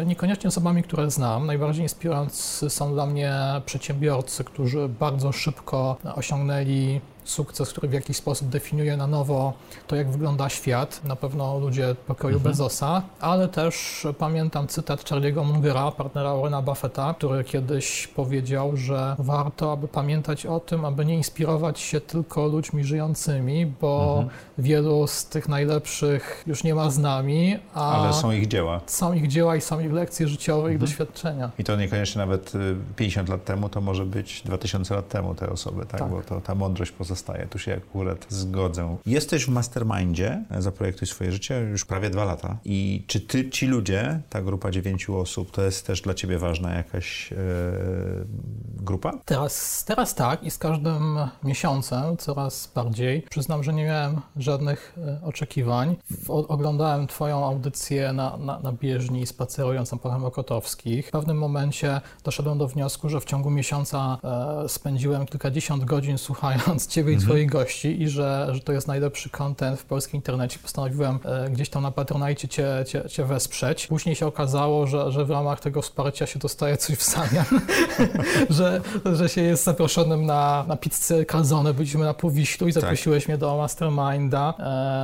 e, niekoniecznie osobami, które znam. Najbardziej inspirujący są dla mnie przedsiębiorcy, którzy bardzo szybko osiągnęli see sukces, który w jakiś sposób definiuje na nowo to, jak wygląda świat. Na pewno ludzie pokoju mhm. Bezosa, ale też pamiętam cytat Charlie'ego Mungera, partnera Warrena Buffetta, który kiedyś powiedział, że warto, aby pamiętać o tym, aby nie inspirować się tylko ludźmi żyjącymi, bo mhm. wielu z tych najlepszych już nie ma z nami, a ale są ich dzieła. Są ich dzieła i są ich lekcje życiowe, mhm. ich doświadczenia. I to niekoniecznie nawet 50 y, lat temu, to może być 2000 lat temu te osoby, tak? tak. Bo to ta mądrość pozostaje zostaje. Tu się akurat zgodzę. Jesteś w mastermindzie, zaprojektuj swoje życie już prawie dwa lata. I czy ty, ci ludzie, ta grupa dziewięciu osób, to jest też dla ciebie ważna jakaś e, grupa? Teraz, teraz tak i z każdym miesiącem coraz bardziej. Przyznam, że nie miałem żadnych e, oczekiwań. Oglądałem twoją audycję na, na, na bieżni spacerując na Okotowskich. W pewnym momencie doszedłem do wniosku, że w ciągu miesiąca e, spędziłem kilkadziesiąt godzin słuchając ciebie ciebie i twoich gości i że, że to jest najlepszy content w polskim internecie. Postanowiłem e, gdzieś tam na Patronite cię, cię, cię wesprzeć. Później się okazało, że, że w ramach tego wsparcia się dostaje coś w zamian, (laughs) że, że się jest zaproszonym na, na pizzę calzone, byliśmy na Powiślu i tak. zaprosiłeś tak. mnie do Masterminda,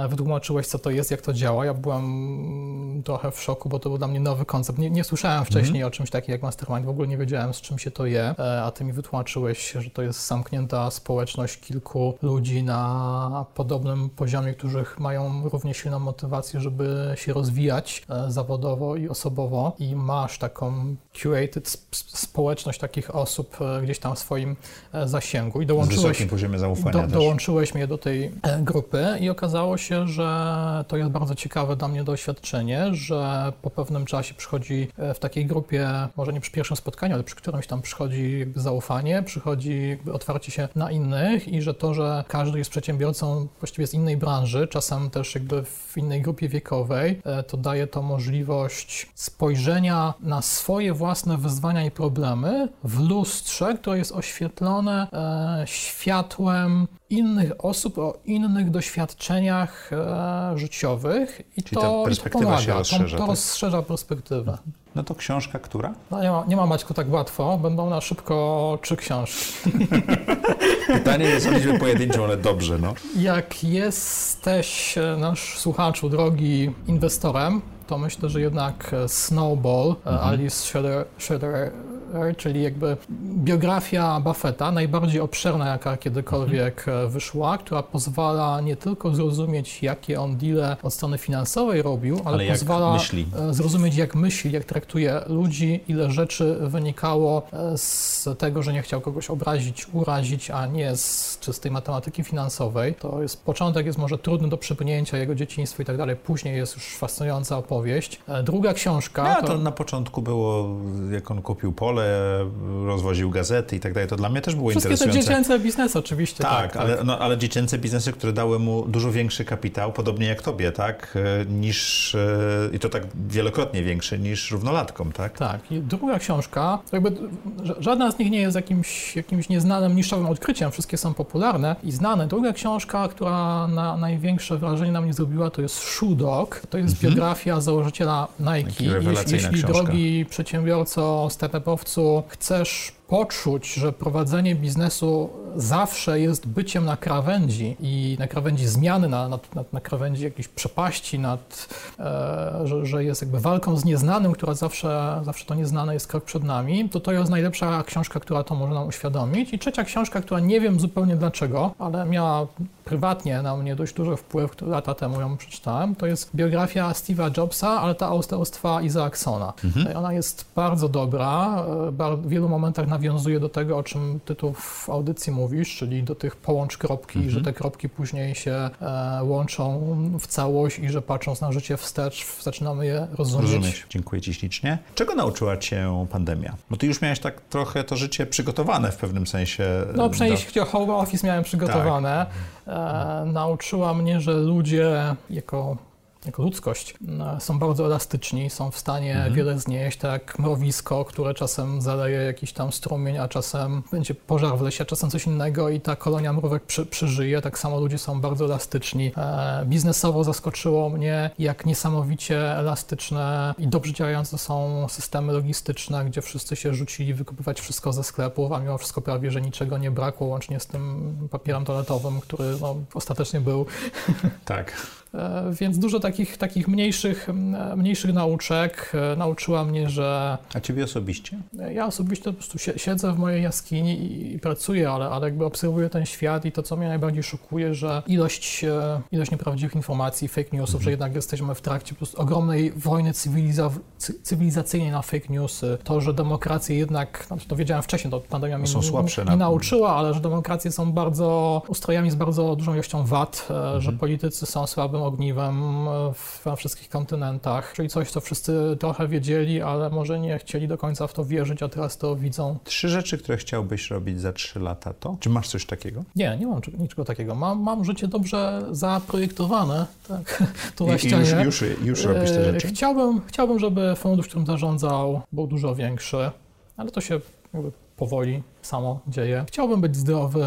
e, wytłumaczyłeś co to jest, jak to działa. Ja byłem trochę w szoku, bo to był dla mnie nowy koncept. Nie, nie słyszałem wcześniej mm. o czymś takim jak Mastermind, w ogóle nie wiedziałem z czym się to je, e, a ty mi wytłumaczyłeś, że to jest zamknięta społeczność kilku kilku ludzi na podobnym poziomie, którzy mają równie silną motywację, żeby się rozwijać e, zawodowo i osobowo. I masz taką curated społeczność takich osób e, gdzieś tam w swoim e, zasięgu. I dołączyłeś, poziomie zaufania do, dołączyłeś mnie do tej grupy i okazało się, że to jest bardzo ciekawe dla mnie doświadczenie, że po pewnym czasie przychodzi w takiej grupie, może nie przy pierwszym spotkaniu, ale przy którymś tam przychodzi zaufanie, przychodzi otwarcie się na innych i że to, że każdy jest przedsiębiorcą właściwie z innej branży, czasem też jakby w innej grupie wiekowej, e, to daje to możliwość spojrzenia na swoje własne wyzwania i problemy w lustrze, które jest oświetlone e, światłem innych osób o innych doświadczeniach e, życiowych i Czyli to, ta perspektywa pomaga, się rozszerza. To, to tak? rozszerza perspektywę. No to książka która? No nie ma, nie ma Maćku tak łatwo, będą na szybko trzy książki. (laughs) Pytanie jest liczbę pojedynczą, ale dobrze, no. Jak jesteś, e, nasz słuchaczu, drogi inwestorem, to myślę, że jednak e, Snowball, mhm. Alice Schroeder, Schroeder e, czyli jakby biografia Buffetta, najbardziej obszerna, jaka kiedykolwiek mhm. wyszła, która pozwala nie tylko zrozumieć, jakie on deale od strony finansowej robił, ale, ale pozwala zrozumieć, jak myśli, jak traktuje ludzi, ile rzeczy wynikało z tego, że nie chciał kogoś obrazić, urazić, a nie z czystej matematyki finansowej. To jest początek, jest może trudny do przypomnięcia, jego dzieciństwo i tak dalej. Później jest już fascynująca opowieść. Druga książka. Ja, to... to na początku było, jak on kupił pole, rozwoził gazety i tak dalej. To dla mnie też było Wszystkie interesujące. Wszystkie te dziecięce biznesy oczywiście. Tak, tak, tak. Ale, no, ale dziecięce biznesy, które dały mu dużo większy kapitał, podobnie jak tobie, tak? E, niż, e, i to tak wielokrotnie większy niż równolatkom, tak? Tak. I druga książka, jakby żadna z nich nie jest jakimś, jakimś nieznanym, niszowym odkryciem. Wszystkie są popularne i znane. Druga książka, która na największe wrażenie na mnie zrobiła, to jest Shoe Dog. To jest mhm. biografia założyciela Nike. Jeśli, jeśli drogi przedsiębiorco, startupowcu, chcesz poczuć, że prowadzenie biznesu zawsze jest byciem na krawędzi i na krawędzi zmiany, na, na, na krawędzi jakiejś przepaści, nad, e, że, że, jest jakby walką z nieznanym, która zawsze, zawsze to nieznane jest krok przed nami, to to jest najlepsza książka, która to może nam uświadomić. I trzecia książka, która nie wiem zupełnie dlaczego, ale miała prywatnie na mnie dość duży wpływ, lata temu ją przeczytałem, to jest biografia Steve'a Jobsa, ale ta autorstwa Isaacsona. Mhm. Ona jest bardzo dobra, e, w wielu momentach nawiązuje do tego, o czym ty tu w audycji mówisz, czyli do tych połącz kropki, mhm. że te kropki później się e, łączą w całość i że patrząc na życie wstecz, zaczynamy je rozumieć. rozumieć. Dziękuję Ci ślicznie. Czego nauczyła Cię pandemia? Bo Ty już miałeś tak trochę to życie przygotowane w pewnym sensie. No przynajmniej do... jeśli chodzi o home office miałem przygotowane. Tak. E, nauczyła mnie, że ludzie jako jako ludzkość no, są bardzo elastyczni, są w stanie mhm. wiele znieść, tak mrowisko, które czasem zaleje jakiś tam strumień, a czasem będzie pożar w lesie, a czasem coś innego i ta kolonia mrówek przy, przeżyje. Tak samo ludzie są bardzo elastyczni. E, biznesowo zaskoczyło mnie, jak niesamowicie elastyczne i dobrze działające są systemy logistyczne, gdzie wszyscy się rzucili wykupywać wszystko ze sklepów, a mimo wszystko prawie, że niczego nie brakło, łącznie z tym papierem toaletowym, który no, ostatecznie był. Tak. E, więc dużo takich, takich mniejszych, mniejszych nauczek e, nauczyła mnie, że... A ciebie osobiście? Ja osobiście po prostu siedzę w mojej jaskini i, i pracuję, ale, ale jakby obserwuję ten świat i to, co mnie najbardziej szokuje, że ilość, e, ilość nieprawdziwych informacji, fake newsów, mhm. że jednak jesteśmy w trakcie po prostu ogromnej wojny cywiliza cywilizacyjnej na fake newsy. To, że demokracje jednak, znaczy to wiedziałem wcześniej, to pandemia mnie nie nauczyła, ale że demokracje są bardzo ustrojami z bardzo dużą ilością wad, mhm. że politycy są słabym ogniwem we wszystkich kontynentach, czyli coś, co wszyscy trochę wiedzieli, ale może nie chcieli do końca w to wierzyć, a teraz to widzą. Trzy rzeczy, które chciałbyś robić za trzy lata, to? Czy masz coś takiego? Nie, nie mam niczego takiego. Mam, mam życie dobrze zaprojektowane, tak, (laughs) tu na ścianie. Już, już, już robisz te rzeczy? Chciałbym, chciałbym, żeby fundusz, którym zarządzał, był dużo większy, ale to się jakby powoli samo dzieje. Chciałbym być zdrowy,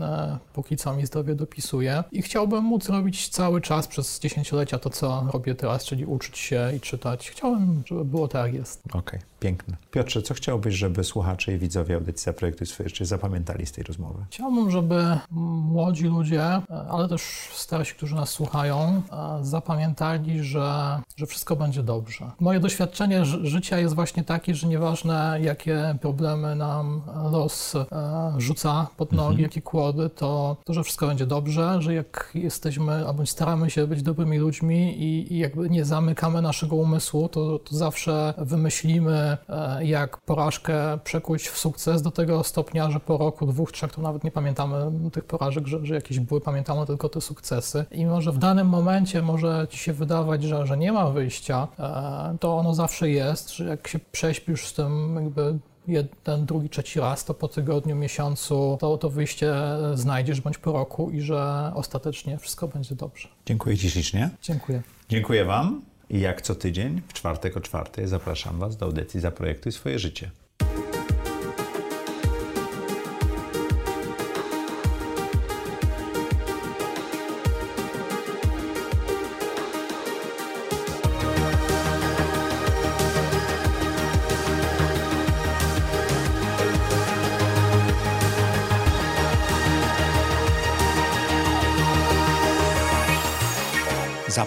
e, póki co mi zdrowie dopisuje i chciałbym móc robić cały czas przez dziesięciolecia to, co robię teraz, czyli uczyć się i czytać. Chciałbym, żeby było tak, jak jest. Okej, okay, piękne. Piotrze, co chciałbyś, żeby słuchacze i widzowie audycji Projektu Swoje Życie zapamiętali z tej rozmowy? Chciałbym, żeby młodzi ludzie, e, ale też starsi, którzy nas słuchają, e, zapamiętali, że, że wszystko będzie dobrze. Moje doświadczenie życia jest właśnie takie, że nieważne, jakie problemy nam los los e, rzuca pod nogi, mhm. jakie kłody, to, to, że wszystko będzie dobrze, że jak jesteśmy, albo staramy się być dobrymi ludźmi i, i jakby nie zamykamy naszego umysłu, to, to zawsze wymyślimy, e, jak porażkę przekuć w sukces do tego stopnia, że po roku, dwóch, trzech to nawet nie pamiętamy tych porażek, że, że jakieś były, pamiętamy tylko te sukcesy. I może w danym momencie może ci się wydawać, że, że nie ma wyjścia, e, to ono zawsze jest, że jak się prześpisz z tym jakby jeden, drugi, trzeci raz, to po tygodniu, miesiącu to, to wyjście znajdziesz bądź po roku i że ostatecznie wszystko będzie dobrze. Dziękuję Ci ślicznie. Dziękuję. Dziękuję Wam i jak co tydzień w czwartek o czwartej zapraszam Was do audycji Zaprojektuj swoje życie.